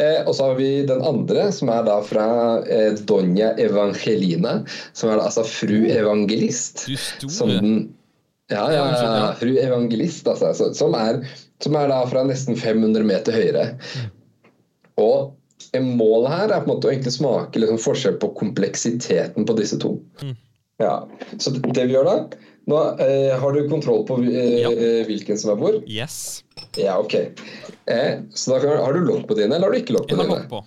Eh, og så har vi den andre, som er da fra eh, Donja Evangelina, som er da altså fru evangelist. Du Som den ja, ja, Ja, fru evangelist, altså. så- Som er, som er da fra nesten 500 meter høyere. Og målet her er på en måte å egentlig smake liksom forskjell på kompleksiteten på disse to. Mm. Ja, Så det vi gjør da Nå eh, har du kontroll på eh, Ja. eh, hvilken som er hvor? Yes. Ja, ok. Eh, så da kan, har du lokk på dine, eller har du ikke lokk på Jeg har dine? lokk på.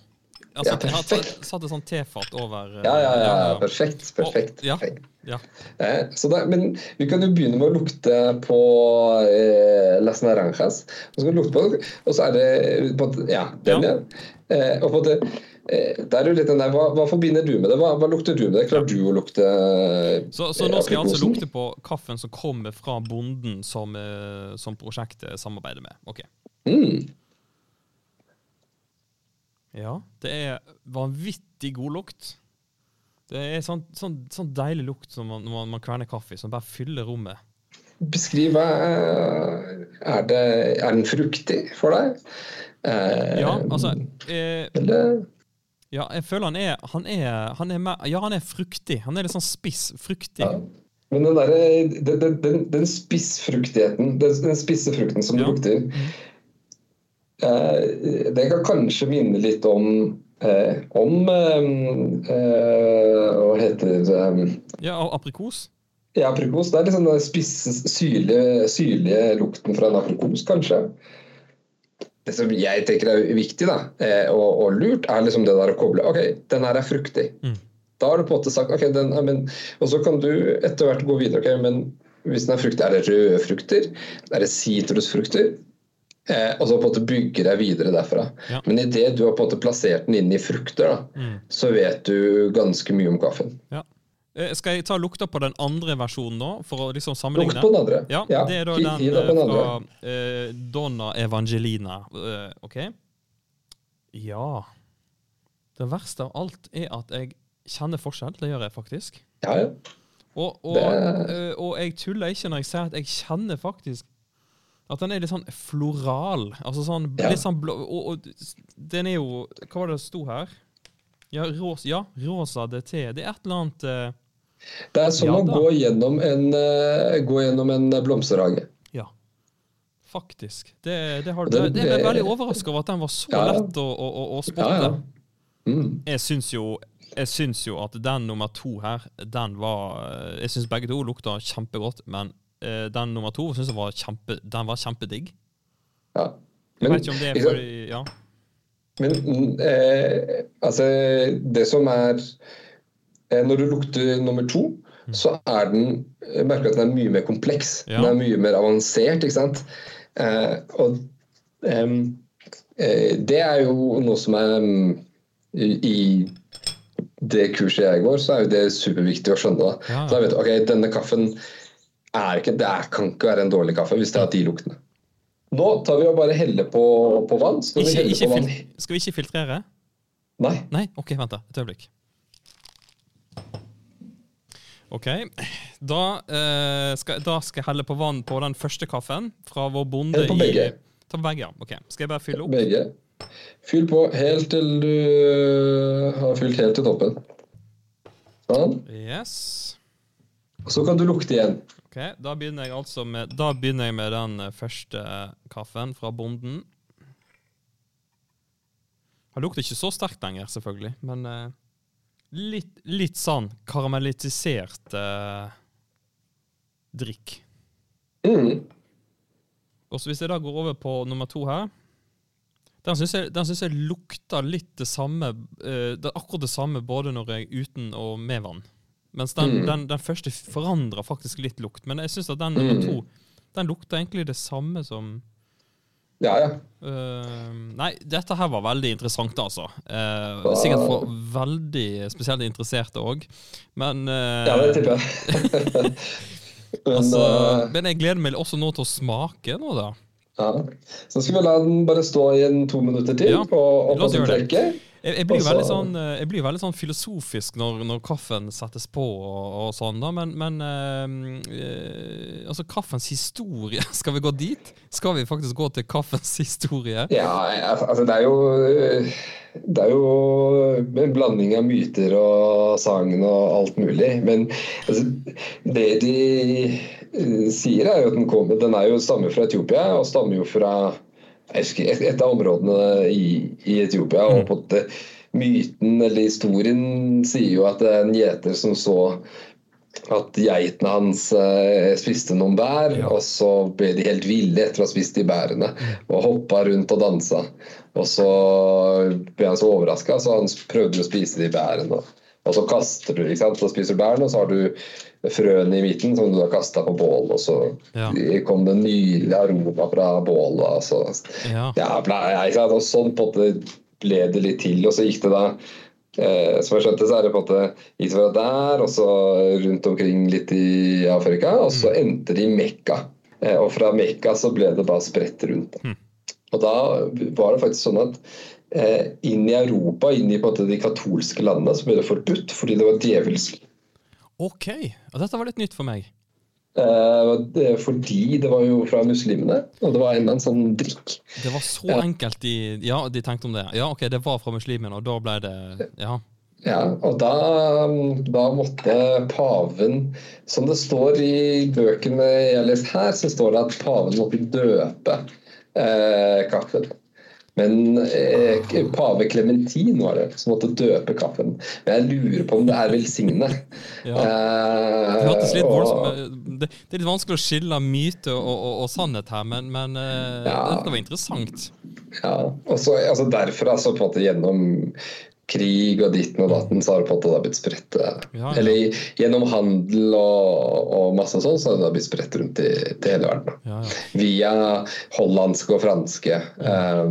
Altså, Ja, jeg har tatt, satt et sånt tefat over eh, Ja, ja, ja. ja. Perfekt. perfekt. Og- ja. Ja. Eh, så da, men vi kan jo begynne med å lukte på eh, Las Naranjas. Og så, kan du lukte på, og så er det på, Ja, den, Ja. Eh, og på en eh, er jo litt den der, hva, hva forbinder du med det? Hva, hva lukter du med det? Klarer du å lukte Så, så eh, nå skal jeg altså lukte på kaffen som kommer fra bonden som, eh, som prosjektet samarbeider med. Ok. Mm. Ja, det er vanvittig god lukt. Det er sånn, sånn, sånn deilig lukt som man, når man, kverner kaffe, som bare fyller rommet. Beskriv er, det, er den fruktig for deg? Eh, Ja, altså eh, eller? Ja, jeg føler han er Han er, han er, mer, ja, han er fruktig. Han er litt sånn spiss, fruktig. Ja. Men den, der, den, den, den, spissfruktigheten, den, den spisse frukten som Ja. du lukter, eh, det kan kanskje minne litt om eh, om eh, eh, Hva heter det eh, Ja, aprikos. Ja, aprikos. Det er liksom den spisse, syrlige, syrlige lukten fra en aprikos, kanskje. Det som jeg tenker er viktig da, eh, og, og lurt, er liksom det der å koble Ok, den her er fruktig. Mm. Da har du på en måte sagt ok, den, men, Og så kan du etter hvert gå videre. ok, men Hvis den er fruktig, er det røde frukter? Er det sitrusfrukter? Eh, og så på en måte bygge deg videre derfra. Ja. Men idet du har på en måte plassert den inn i frukter, da, Mm. så vet du ganske mye om kaffen. Ja. Eh, Skal jeg ta lukta på den andre versjonen nå, for å liksom Lukt sammenligne? på den andre. Ja, det er da den på eh, den fra uh, Donna Evangelina. Uh, OK? Ja. Det verste av alt er at jeg kjenner forskjell. Det gjør jeg faktisk. Ja, ja. Og, og, eh, og jeg tuller ikke når jeg sier at jeg kjenner faktisk at den er litt sånn floral. Altså sånn, Ja. litt sånn blå og, og den er jo Hva var det det sto her? Ja, rosa, ja, rosa DT. Det er et eller annet Det er som Ja å gå gjennom en, eh, gå gjennom en blomsterhage. Ja. Faktisk. Det, det, har, Det- det, ble veldig overraska over at den var så Ja. lett å, å, å, spotte. Ja. Mm. Jeg syns jo jeg syns jo at den nummer to her, den var Jeg syns begge to lukta kjempegodt, men uh, den nummer to syns jeg var kjempe, den var kjempedigg. Ja. Jeg vet ikke om det er fordi Ja. men mm, eh, altså Det som er eh, Når du lukter nummer to, Mm. så er den Jeg merker at den er mye mer kompleks. Ja. Den er mye mer avansert, ikke sant. Eh, og eh, det er jo noe som er i, det kurset jeg går, så er jo det superviktig å skjønne. Da. Ja. Så jeg vet, ok, Denne kaffen er ikke, det er, kan ikke være en dårlig kaffe hvis det har de luktene. Nå tar vi og bare heller på, på vann. Skal vi Ikke, ikke på vann skal vi ikke filtrere? Nei. Nei? OK, vent da. Et øyeblikk. OK. Da, eh, skal, da skal jeg helle på vann på den første kaffen fra vår bonde Hell på begge. i Ta begge, ja. Ok. Skal jeg bare fylle opp? Begge. Fyll på helt til du har fylt helt til toppen. Sånn. Yes. Og så kan du lukte igjen. Ok, Da begynner jeg altså med Da begynner jeg med den eh, første kaffen fra bonden. Han lukter ikke så sterkt lenger, selvfølgelig, men eh, litt, litt sånn karamellisert eh, drikk. Mm. Og så hvis jeg da går over på nummer to her Den syns jeg, den synes jeg lukter litt det samme eh, Det er akkurat det samme både når jeg uten og med vann. Mens den, Mm. den, den første forandrer faktisk litt lukt. Men jeg syns at den nummer Mm. to Den lukter egentlig det samme som Ja, ja. Uh, Nei, dette her var veldig interessant, altså. Uh, sikkert for veldig spesielt interesserte òg. Men uh, Ja, det tipper jeg. Men, Altså, eh, men jeg gleder meg også nå til å smake nå, da. ja. Så skal vi la den bare stå i en to minutter til Ja, og, og la oss Jeg, jeg, blir jo veldig sånn, eh, jeg blir veldig sånn filosofisk når, når kaffen settes på og, og sånn, da, men, men øh, altså kaffens historie, skal vi gå dit? Skal vi faktisk gå til kaffens historie? Ja, altså det er jo Det er jo en blanding av myter og sagn og alt mulig. Men altså, det de sier, er jo at den kommer Den er jo stammer fra Etiopia og stammer jo fra et, av områdene i, i Etiopia. og på det, Myten eller historien sier jo at det er en gjeter som så at geitene hans eh, spiste noen bær, Ja. og så ble de helt ville etter å ha spist de bærene. Og hoppa rundt og dansa. Og så ble han så overraska, så han prøvde å spise de bærene. Og så kaster du, ikke sant, så spiser du bærene, og så har du frøene i midten som du har kasta på bål, og så Ja. kom det nydelig aroma fra bålet. Altså. Ja. Ja? Og sånn på en måte ble det litt til, og så gikk det da eh, Som jeg skjønte, så er det på en måte gikk fra der, og så rundt omkring litt i Afrika, og så endte det i Mekka. Eh, og fra Mekka så ble det bare spredt rundt. Da. Og da var det faktisk sånn at inn i Europa, inn i de katolske landene, så ble det forbudt fordi det var djevelsk. OK. Og dette var litt nytt for meg. Eh, det, fordi det var jo fra muslimene, og det var enda en sånn drikk. Det var så enkelt de Ja, de tenkte om det. Ja, OK, det var fra muslimene, og da ble det Ja. Ja, og da, da måtte paven Som det står i bøkene jeg har lest her, så står det at paven måtte døpe eh, kaffen. Men eh, pave Clementin var det som måtte døpe kaffen. Men jeg lurer på om det er velsigne. Ja. Eh, Det og- det er litt vanskelig å skille myte og, og, og sannhet her, men, men eh, Ja. dette var interessant. Ja, og så altså derfra så på en måte gjennom krig og ditten og datten, så har det på en måte da blitt spredt eh, Ja, ja. Eller gjennom handel og, og masse sånn, så har det da blitt spredt rundt i, til hele verden. Ja, ja. Via hollandske og franske eh,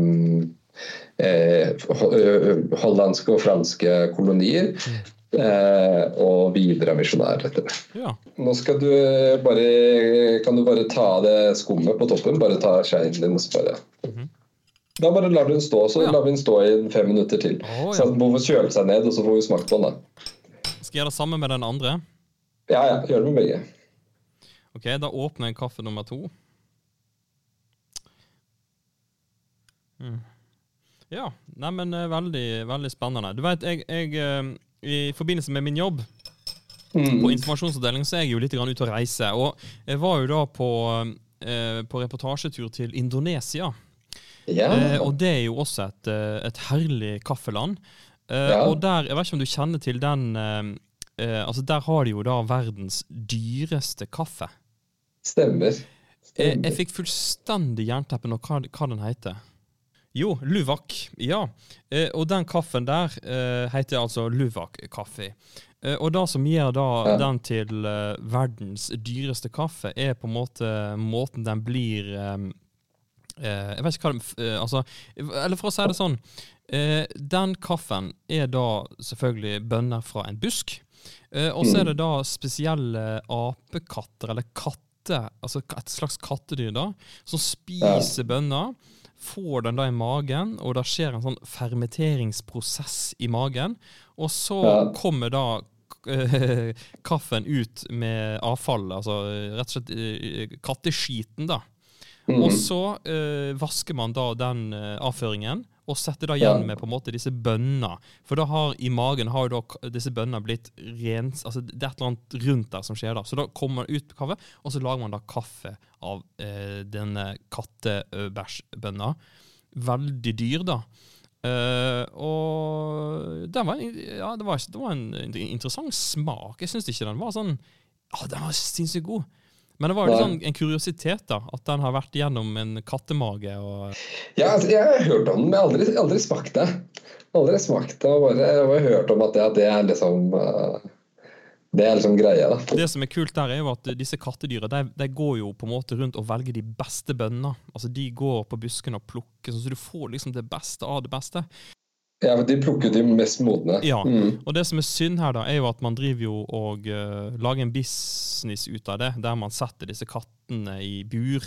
hollandske og franske kolonier. Eh, og videre misjonærer etter det. ja. Nå skal du bare Kan du bare ta det skummet på toppen? Bare ta skeien din og så bare Da bare lar du den stå, så Ja. lar vi den stå i fem minutter til. Oh, ja. Så den må få kjøle seg ned, og så får vi smakt på den. da. Skal jeg gjøre det samme med den andre? Ja, ja. Gjør det med begge. Ok, da åpner jeg kaffe nummer to. Mm. Ja, neimen veldig, veldig spennende. Du vet, jeg, jeg eh, I forbindelse med min jobb Mm. på informasjonsavdelingen så er jeg jo litt ute og reise. Og jeg var jo da på, eh, på reportasjetur til Indonesia. Ja. Eh, og det er jo også et, eh, et herlig kaffeland. Eh, Ja. Og der, jeg vet ikke om du kjenner til den Altså Der har de jo da verdens dyreste kaffe. Stemmer. Jeg, Stemmer. jeg fikk fullstendig jernteppe nå hva, hva den heter. Jo, Luwak. Ja. Eh, og den kaffen der eh, heter altså Luwak kaffe. Eh, og det som gjør da Ja. den til verdens dyreste kaffe, er på en måte måten den blir Jeg vet ikke hva det eh, Altså, eller for å si det sånn eh, Den kaffen er da selvfølgelig bønner fra en busk. Eh, og så er det da spesielle apekatter, eller katter, altså et slags kattedyr, da, som spiser bønner. Får den da i magen, og det skjer en sånn fermenteringsprosess i magen. Og så Ja. kommer da eh, kaffen ut med avfallet, altså eh, rett og slett eh, katteskiten, da. Mm. Og så eh, vasker man da den eh, avføringen, og setter da Ja. igjen med på en måte disse bønnene. For da har i magen har jo da disse bønnene blitt rens... Altså det er et eller annet rundt der som skjer da. Så da kommer man ut kaffe, og så lager man da kaffe av eh, denne kattebæsjbønna. Veldig dyr, da. Uh, og den var, ja, det, var, det var en interessant smak. Jeg syns ikke den var sånn Ja, den var sinnssykt god. Men det var jo liksom sånn en kuriositet, da. At den har vært gjennom en kattemage. og... Ja, altså, jeg har hørt om den, men jeg har aldri, aldri smakt det. Aldri smakt det, bare, jeg har hørt om at det, det er liksom eh, Det er liksom greia, da. Det som er kult der, er jo at disse kattedyra de, de går jo på en måte rundt og velger de beste bønnene. Altså De går på buskene og plukker, sånn så du får liksom det beste av det beste. Ja, De plukker de mest modne. Ja, Mm. Og det som er synd her, da, er jo at man driver jo og uh, lager en business ut av det, der man setter disse kattene i bur.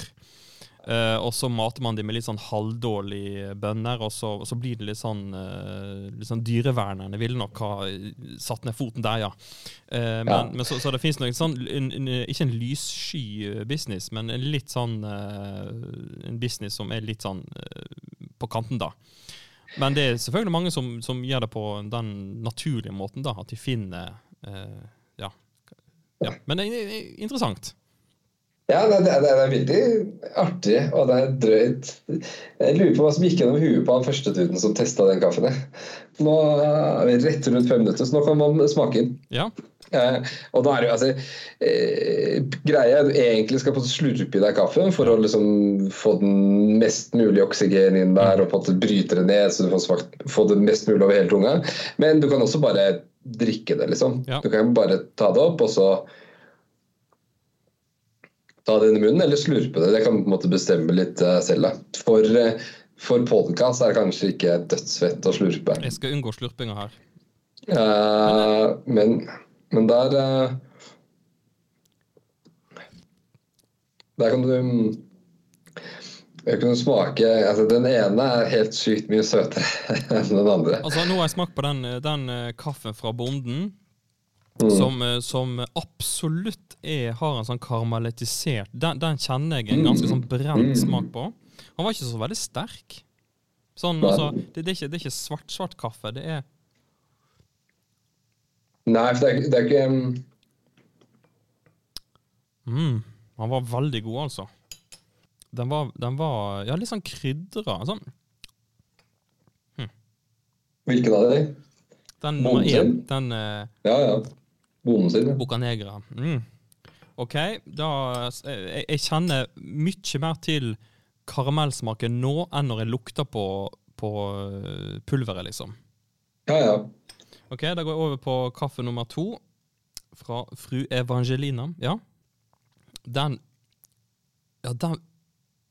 Uh, og så mater man dem med litt sånn halvdårlige bønner, og så, og så blir det litt sånn, uh, litt sånn Dyrevernerne ville nok ha satt ned foten der, ja. Uh, men, Ja. men så, så det finnes noe sånn, en, en, ikke en lyssky business, men en litt sånn En business som er litt sånn på kanten, da. Men det er selvfølgelig mange som, som gjør det på den naturlige måten, da. At de finner eh, ja. ja. Men det er er interessant. Ja, det, det, det er veldig artig, og det er drøyt. Jeg lurer på hva som gikk gjennom huet på han første duden som testa den kaffen. Nå er vi rett rundt fem minutter, så nå kan man smake inn. Ja. Og da er det jo altså eh, Greia er du egentlig skal på slurpe i deg kaffen for å liksom få den mest mulig oksygen inn der og på en bryte det ned så du får, smakt, få det mest mulig over hele tunga. Men du kan også bare drikke det, liksom. Ja. Du kan bare ta det opp og så ta det inn i munnen, eller slurpe det. Det kan på en måte bestemme litt eh, selv. da. For, eh, for podkast er det kanskje ikke dødsfett å slurpe. Jeg skal unngå slurpinga her. Eh, men, men der eh, Der kan du mm, jeg kunne smake altså Den ene er helt sykt mye søtere enn den andre. Altså, Nå har jeg smakt på den, den eh, kaffen fra bonden, Mm. som, eh, som absolutt er, har en sånn karamellisert den, den kjenner jeg en ganske sånn brent Mm. smak på. Han var ikke så veldig sterk. Sånn, altså, det, det er ikke, det er ikke svart-svart kaffe. Det er Nei, for det er, det er ikke mm, mm, Han var veldig god, altså. Den var, den var ja, litt sånn krydra. Sånn. Hvilken av dem? Den nummer én, den eh, Ja, ja. Bonden sin. ja. Boca Negra. Mm. OK, da eh, jeg, jeg kjenner mye mer til karamellsmaken nå enn når jeg lukter på, på eh, pulveret, liksom. Ja, ja. OK, da går jeg over på kaffe nummer to fra fru Evangelina. Ja. Den Ja, den,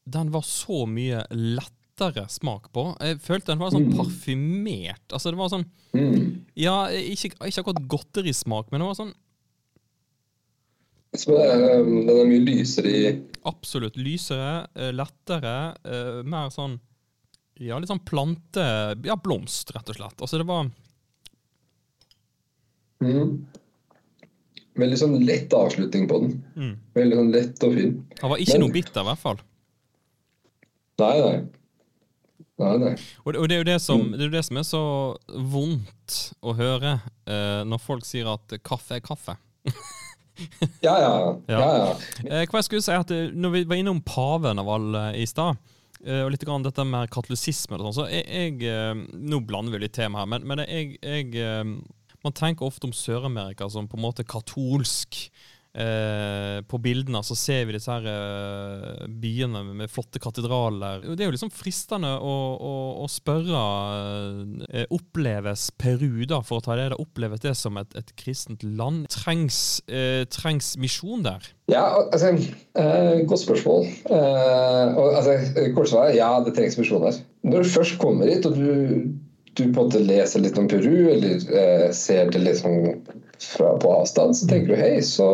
den var så mye lettere smak på. Jeg følte den var sånn Mm. parfymert. Altså, det var sånn Mm. Ja, ikke, ikke akkurat godterismak, men det var sånn Så det um, den er mye lysere i Absolutt lysere, eh, lettere, eh, mer sånn Ja, litt sånn plante... Ja, blomst, rett og slett. Altså, det var mm. veldig sånn lett avslutning på den. Mm. Veldig sånn lett og fin. Han var ikke Men- noe bitter, i hvert fall. Nei, nei. Nei, nei. Og det, er jo det som, det er jo det som er så vondt å høre eh, når folk sier at kaffe er kaffe. Ja, ja. Ja. ja, ja. Eh, hva jeg skulle si at eh, Når vi var innom paven av alle i stad, eh, og litt grann dette med katolisisme og sånn, så jeg, jeg eh, Nå blander vi litt tema her, men, men jeg, jeg Man tenker ofte om Sør-Amerika som på en måte katolsk. Eh, på bildene så ser vi disse her eh, byene med, flotte katedraler. Det er jo liksom fristende å, å, å spørre eh, Oppleves Peru, da, for å ta det, oppleves det som et, et kristent land? Trengs, eh, trengs misjon der? Ja, altså, eh, Godt spørsmål. Eh, og, altså, Kortsvaret ja, det trengs misjon der. Når du først kommer hit og du, du på en måte leser litt om Peru, eller eh, ser det sånn fra, på avstand, så tenker du hei, så,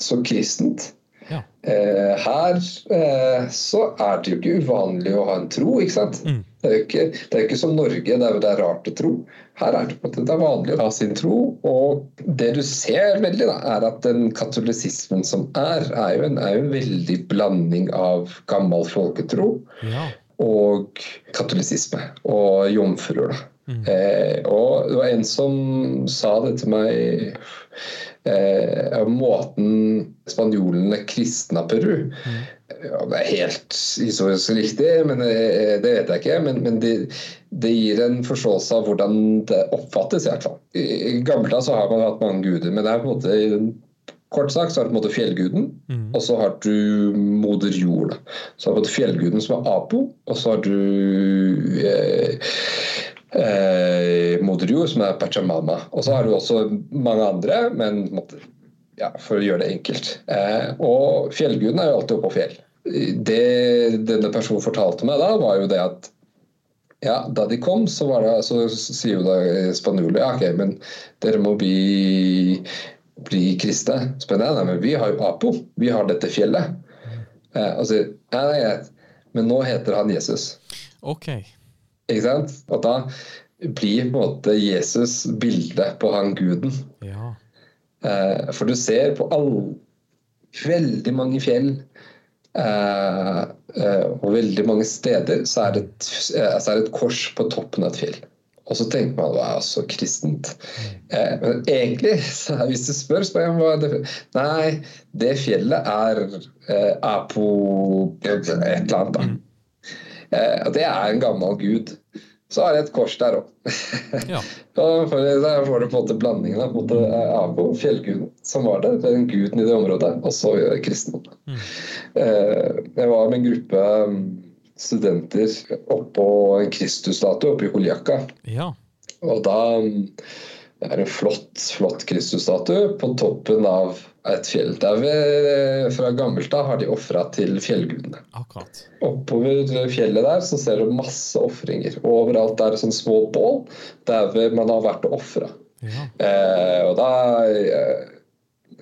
så kristent. Ja. Eh, her eh, så er det jo ikke uvanlig å ha en tro, ikke sant? Mm. Det er jo ikke, det er ikke som Norge, der det er rart å tro. Her er det, på en måte- det er vanlig å ha sin tro. Og det du ser veldig, da, er at den katolisismen som er, er jo en, er jo en veldig blanding av gammel folketro Ja. Og katolisisme og jomfruer. Mm. Eh, og det var en som sa det til meg eh, om måten spanjolene kristna Peru. Ja, det er helt historisk riktig, men det, det vet jeg ikke. Men, men det, det gir en forståelse av hvordan det oppfattes, i hvert fall. I, i gamle dager så har man hatt mange guder, men det er på en måte i den Kort sagt så har du på en måte fjellguden, og så har du moder jord. Så har du fjellguden som er Apo, og så har du eh, eh, moder jord som er Pachamama. Og så har du også mange andre, men ja, for å gjøre det enkelt. Eh, og fjellguden er jo alltid oppe på fjell. Det denne personen fortalte meg da, var jo det at ja, Da de kom, så, var det, så sier jo da spanjoler ja, ok, men dere må bli, bli kristne. Spør jeg, nei, men vi har jo Apo. Vi har dette fjellet. Eh, og sier nei, er men nå heter han Jesus. Ok. Ikke sant? Og da blir på en måte Jesus bildet på han guden. Ja. Eh, for du ser på all, veldig mange fjell eh, eh, og veldig mange steder så er, det et, eh, så er det et kors på toppen av et fjell. Og så tenker man hva er så kristent? Eh, men egentlig, så hvis du spør, spør jeg hva det Nei, det fjellet er, eh, Apo på et eller annet, da. Eh, og det er en gammel gud. Så har jeg et kors der òg. Ja. Da får du på en måte blandingen av både Apo, måte fjellguden, som var der, den guden i det området, og så kristendommen. Mm. Eh, Jeg var med en gruppe mm, studenter oppå en Kristusstatue oppe i Holjaka. ja. Og da mm, Det er en flott, flott Kristusstatue på toppen av et fjell. Der ved, fra gammelt av har de ofra til fjellgudene. Akkurat. Oppover fjellet der så ser du masse ofringer. Overalt er det sånne små bål der man har vært og ofra. Ja. Eh, og da eh,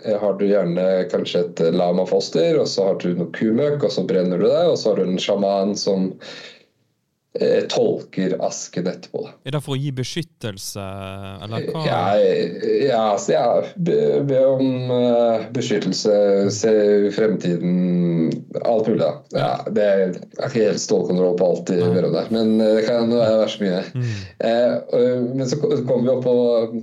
har du gjerne kanskje et lamafoster, og så har du noe kumøkk, og så brenner du det, og så har du en sjaman som eh, tolker asken etterpå. Er det for å gi beskyttelse, eller hva? Ja, ja, så ja be, be om uh, beskyttelse, se fremtiden Alt mulig, da. Ja, det er ikke helt stålkontroll på alt i Bærum der, men eh, det kan være så mye. Eh, men så kommer vi opp på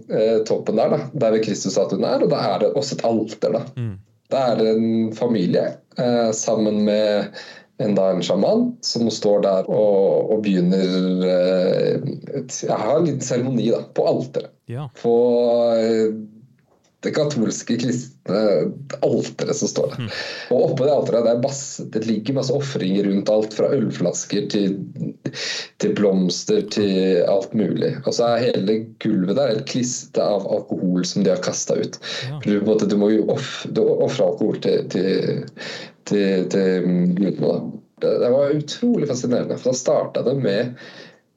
eh, toppen der, da, der Kristusstatuen er, og da er det også et alter. da. Mm. Da er det en familie eh, sammen med en, da, en sjaman som står der og, og begynner eh, et, Jeg har en liten seremoni da, på alteret. Ja. På eh, det katolske kristne alteret som står der. Og oppå det alteret det, er masse, det ligger masse ofringer rundt alt, fra ølflasker til, til blomster til alt mulig. Og så er hele gulvet der helt klissete av alkohol som de har kasta ut. Ja. Du, måte, du må jo ofre alkohol til, til, til, til gudene. Det, det var utrolig fascinerende. for Da starta det med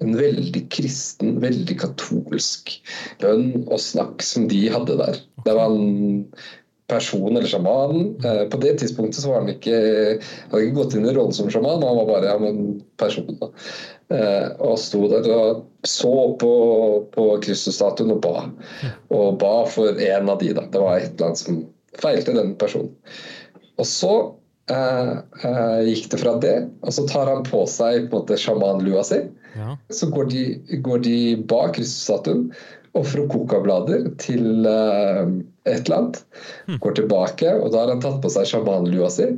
en veldig kristen, veldig katolsk bønn og snakk som de hadde der. Det var en person eller sjamanen. Eh, på det tidspunktet så var han ikke, han hadde ikke gått inn i rollen som sjaman, han var bare ja, en person. Da. Eh, og sto der og så på, på Kristusstatuen og ba. Og ba for en av de. da. Det var et eller annet som feilte den personen. Og så gikk det fra det, og så tar han på seg på en måte sjamanlua si. Ja. Så går de, går de bak Kristusstatuen, ofrer kokablader til uh, et eller annet. Går tilbake, og da har han tatt på seg sjamanlua si.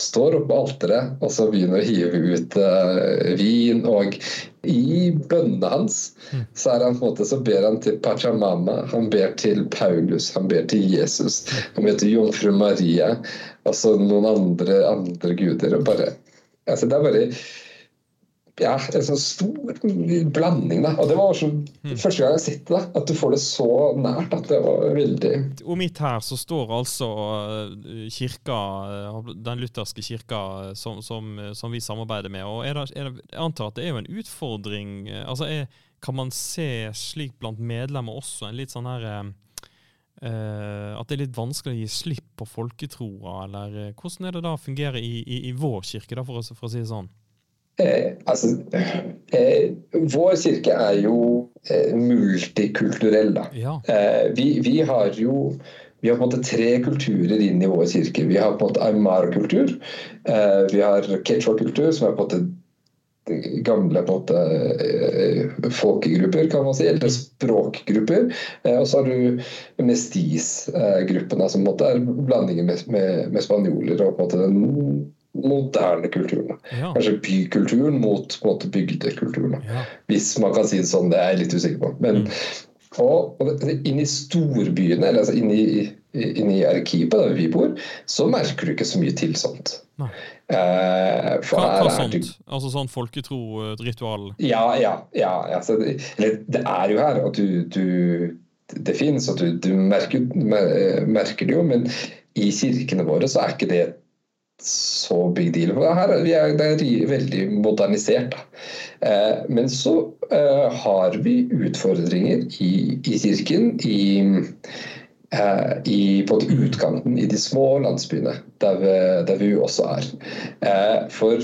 Står oppe på alteret og så begynner å hive ut uh, vin. Og i bønnene hans så, er han på en måte, så ber han til Pachamama, han ber til Paulus, han ber til Jesus, han ber til jomfru Maria, og så noen andre, andre guder. og bare, altså Det er bare ja, en sånn stor blanding. da, og Det var også første gang jeg har sett det. At du får det så nært. at Det var veldig Og midt her så står altså eh, kirka, eh, den lutherske kirka eh, som, som, som vi samarbeider med. og er det, er det, Jeg antar at det er jo en utfordring. altså er, Kan man se slik blant medlemmer også en litt sånn her eh, At det er litt vanskelig å gi slipp på folketroa, eller eh, hvordan er det da fungerer i, i, i vår kirke, da, for å, for å si det sånn? Eh, altså, eh, vår kirke er jo eh, multikulturell. da. Ja. Eh, vi, vi har jo vi har på en måte tre kulturer inn i vår kirke. Vi har på en måte aymara-kultur, Eh, vi har quechua-kultur, som er på en måte gamle på en måte, eh, folkegrupper, kan man si, eller språkgrupper. Eh, og så har du mestis-gruppene, som på en måte er blandinger med, med, med spanjoler og på en måte den moderne kulturen. Ja. Kanskje bykulturen mot på en måte bygdekulturen. Ja. Hvis man kan si det sånn, det er jeg litt usikker på. Men, og, og inn i storbyene, eller altså inn i, inn i arkivet der vi bor, så merker du ikke så mye til sånt. Nei. Eh, for Hva, hva er sånt? Du, Altså sånn folketro-ritual? Ja, ja. ja altså, det, eller, det er jo her, og du, du Det fins, og du, du merker, merker det jo, men i kirkene våre så er ikke det så big deal. For Her er, vi er, det er veldig modernisert. Da. Eh, men så eh, har vi utfordringer i, i kirken, i, eh, i på utkanten, i de små landsbyene, der vi, der vi også er. Eh, for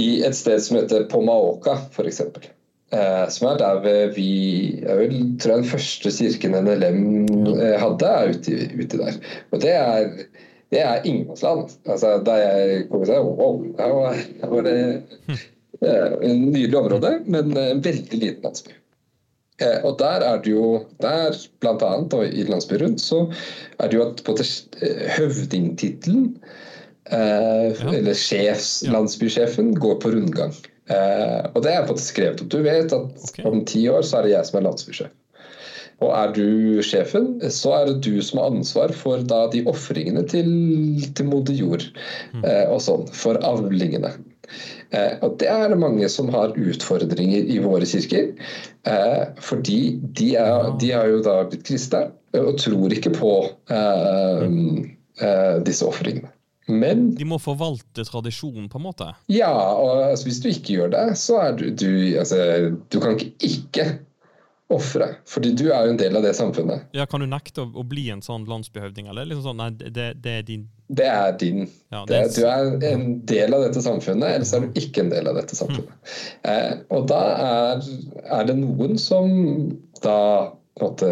i et sted som heter Pomaoka, f.eks. Eh, som er der vi jeg vil, tror jeg Den første kirken NLM eh, hadde, er ute, ute der. Og det er, det er ingenmannsland. Altså, da jeg kom til wow, her var, her var det eh, en nydelig område, men en veldig liten landsby. Eh, og der er det jo der, blant annet, og i landsby rundt, så er det jo at eh, høvdingtittelen eh, Ja. eller sjefs, landsbysjefen, går på rundgang. Eh, og det er på en måte skrevet opp. Du vet at okay. om ti år så er det jeg som er landsbysjef. Og er du sjefen, så er det du som har ansvar for da de ofringene til, til moder jord eh, og sånn, for avlingene. Eh, og det er det mange som har utfordringer i våre kirker. Eh, fordi de, er, de har jo da blitt kristne og tror ikke på eh, eh, disse ofringene. Men De må forvalte tradisjonen, på en måte? ja, og altså, hvis du ikke gjør det, så er du Du, altså, du kan ikke ikke ofre, fordi du er jo en del av det samfunnet. Ja, Kan du nekte å, å bli en sånn landsbyhøvding, eller liksom sånn, nei, det, det er din Det er din. ja, Det, det, du er en del av dette samfunnet, ellers er du ikke en del av dette samfunnet. Eh, og da er, er det noen som da måte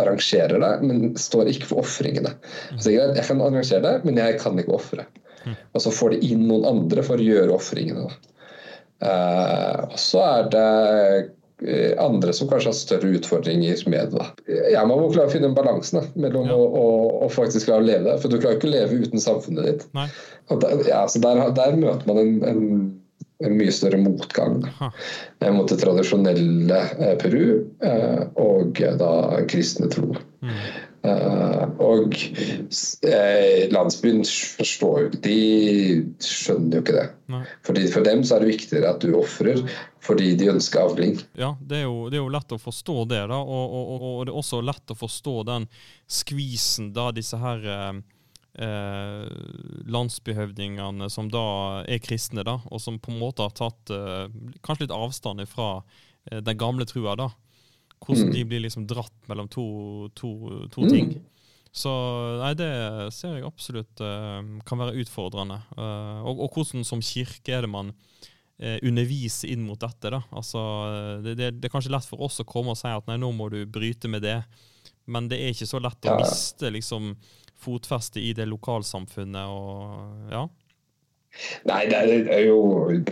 arrangerer det, men står ikke for ofringene. Altså, jeg kan arrangere det, men jeg kan ikke ofre. Og så får de inn noen andre for å gjøre ofringene. Eh, og så er det andre som kanskje har større utfordringer med det. Jeg må klare å finne en balanse mellom Ja. å, å, å faktisk klare å leve der. For du klarer ikke å leve uten samfunnet ditt. Der, ja, så der, der møter man en, en, en mye større motgang da, eh, mot det tradisjonelle eh, Peru eh, og eh, da kristne tro. Mm. Eh, og eh, landsbyen forstår jo ikke De skjønner jo ikke det. Fordi For dem så er det viktigere at du ofrer fordi de ønsker avling. Ja, det er, jo, det er jo lett å forstå det, da. Og, og, og, og det er også lett å forstå den skvisen da disse her eh, eh, landsbyhøvdingene som da er kristne, da, og som på en måte har tatt eh, kanskje litt avstand fra eh, den gamle trua, da. Hvordan Mm. de blir liksom dratt mellom to, to, to ting. Så nei, det ser jeg absolutt eh, kan være utfordrende. Eh, og, og hvordan som kirke er det man eh, underviser inn mot dette? da? Altså, det, det, det er kanskje lett for oss å komme og si at nei, nå må du bryte med det. Men det er ikke så lett å miste liksom fotfestet i det lokalsamfunnet og ja. Nei, det er, jo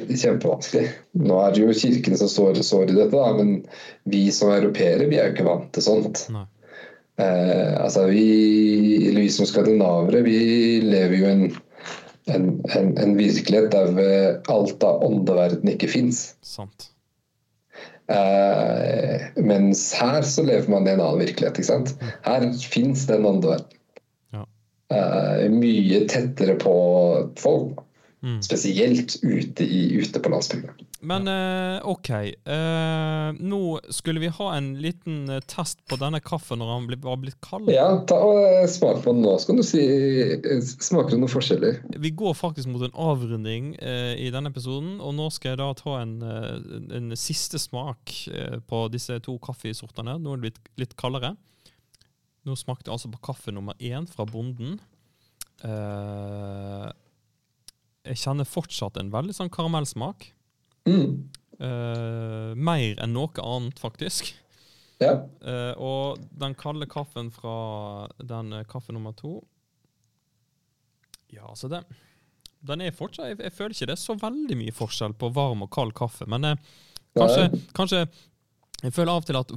kjempevanskelig. Nå er det jo kirkene som står, står i dette, da, men vi som europeere vi er jo ikke vant til sånt. Nei. Eh, altså vi, eller vi som skandinavere, vi lever jo i en, en, en, en virkelighet der alt av åndeverden ikke fins. Sant. Eh, mens her så lever man i en annen virkelighet. ikke sant? Her fins den åndeverden. Ja. Eh, mye tettere på folk. Mm. Spesielt ute, i, ute på landsbygda. Men eh, OK. Eh, nå skulle vi ha en liten eh, test på denne kaffen når den var blitt kald. Ja, ta og smak på den nå, så kan du si Smaker det noen forskjeller? Vi går faktisk mot en avrunding i denne episoden, og nå skal jeg da ta en, en siste smak på disse to kaffesortene. Nå er det blitt litt kaldere. Nå smakte jeg altså på kaffe nummer én fra bonden. Eh, jeg kjenner fortsatt en veldig sånn karamellsmak. Mm. Uh, mer enn noe annet, faktisk. Ja. Uh, og den kalde kaffen fra den uh, kaffe nummer to Ja, altså det Den er fortsatt jeg, jeg føler ikke det er så veldig mye forskjell på varm og kald kaffe, men kanskje, kanskje Jeg føler av og til at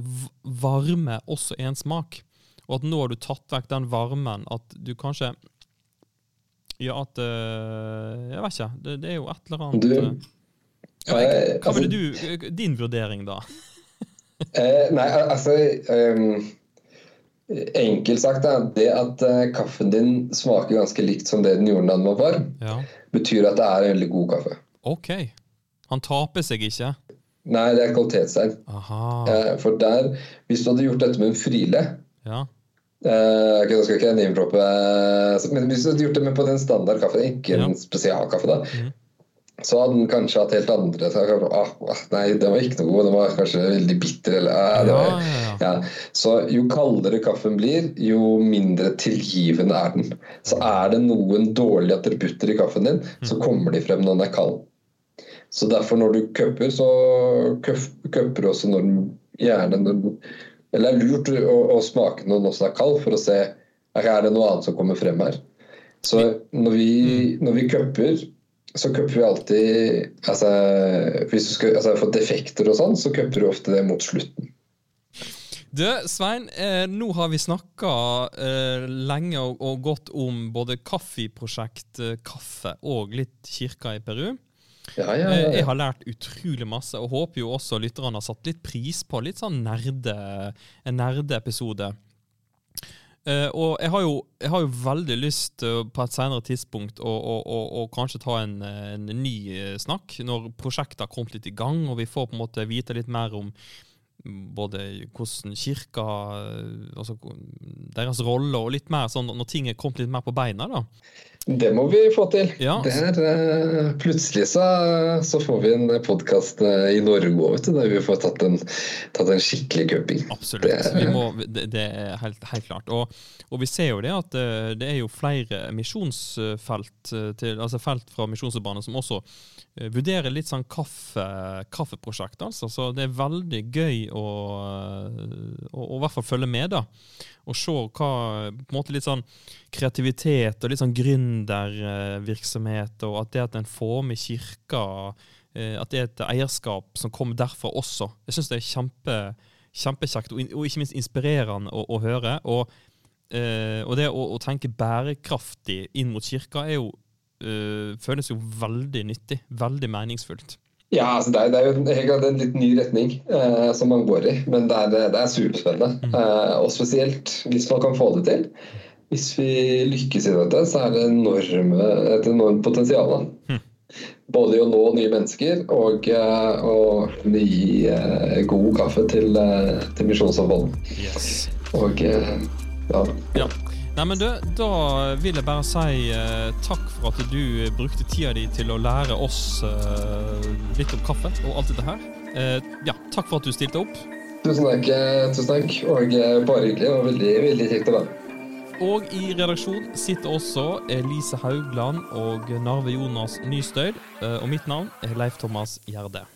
varme også er en smak, og at nå har du tatt vekk den varmen at du kanskje Ja, at eh, Jeg vet ikke. Det, det er jo et eller annet Du, eh, ja, eh, Hva altså- du Din vurdering, da? Eh, nei, altså um, Enkelt sagt, da, det at eh, kaffen din smaker ganske likt som det den gjorde da den var varm, Ja. betyr at det er en veldig god kaffe. OK. Han taper seg ikke? Nei, det er kvalitetstegn. Eh, for der, hvis du hadde gjort dette med en frile Ja. Eh, ok, da skal ikke name-droppe, eh, men hvis du hadde gjort det med på den standard kaffen, ikke en Ja. spesialkaffe, da, mm. så hadde den kanskje hatt helt andre så, ah, ah, Nei, den var ikke noe god, den var kanskje veldig bitter, eller ah, var, ja, ja. Så Jo kaldere kaffen blir, jo mindre tilgivende er den. Så er det noen dårlige attributter i kaffen din, så kommer de frem når den er kald. Så derfor når du cupper, så cupper du også når den gjerne når den, Eller det er lurt å, å smake når den er kald, for å se er det noe annet som kommer frem her. Så når vi, når vi cupper, så køpper vi alltid altså, Hvis du skal altså, få defekter og sånn, så køpper du ofte det mot slutten. Du, Svein, eh, nå har vi snakka eh, lenge og, og godt om både kaffeprosjekt, eh, kaffe og litt kirka i Peru. Ja, ja, Eh, ja, jeg har lært utrolig masse, og håper jo også lytterne har satt litt pris på litt sånn nerde, en nerdeepisode. Uh, og jeg har, jo, jeg har jo veldig lyst uh, på et senere tidspunkt å, å, å, å kanskje ta en, eh, en ny eh, snakk, når prosjektet har kommet litt i gang, og vi får på en måte vite litt mer om både hvordan kirka eh, altså Deres rolle, og litt mer sånn når ting er kommet litt mer på beina. da. Det må vi få til. Ja. Det er, eh, plutselig så, så får vi en podkast i Norge òg, vet du, der vi får tatt en, tatt en skikkelig cuping. Absolutt. Det- Vi må, det, det er helt, helt klart. Og, og vi ser jo det at eh, det er jo flere misjonsfelt eh, til, altså felt fra Misjonsforbandet som også eh, vurderer litt sånn kaffe, kaffeprosjekt. Altså. Så det er veldig gøy å, eh, å, å i hvert fall følge med, da. Og se hva på en måte litt sånn kreativitet og litt sånn gründervirksomhet, og at det at en får med kirka eh, At det er et eierskap som kommer derfra også. Jeg syns det er kjempe, kjempekjekt og, og ikke minst inspirerende å, å høre. Og, eh, og det å, å tenke bærekraftig inn mot kirka er jo eh, føles jo veldig nyttig. Veldig meningsfullt. Ja, altså det, er, det er jo helt klart en litt ny retning eh, som man går i, men det er, det er superspennende. Eh, og spesielt hvis man kan få det til. Hvis vi lykkes i dette, så er det enorme, et enormt potensial. da. Både i å nå nye mennesker og eh, å kunne gi eh, god kaffe til, eh, til Misjonssambandet. Yes. Og eh, ja. Ja. Nei, men du, Da vil jeg bare si eh, takk for at du brukte tida di til å lære oss eh, litt om kaffe og alt dette her. Eh, ja, Takk for at du stilte opp. Tusen takk, eh, tusen takk. Og eh, bare hyggelig og veldig, veldig kjekt å være med. Og i redaksjon sitter også Elise Haugland og Narve Jonas Nystøyd. Eh, Og mitt navn er Leif Thomas Gjerde.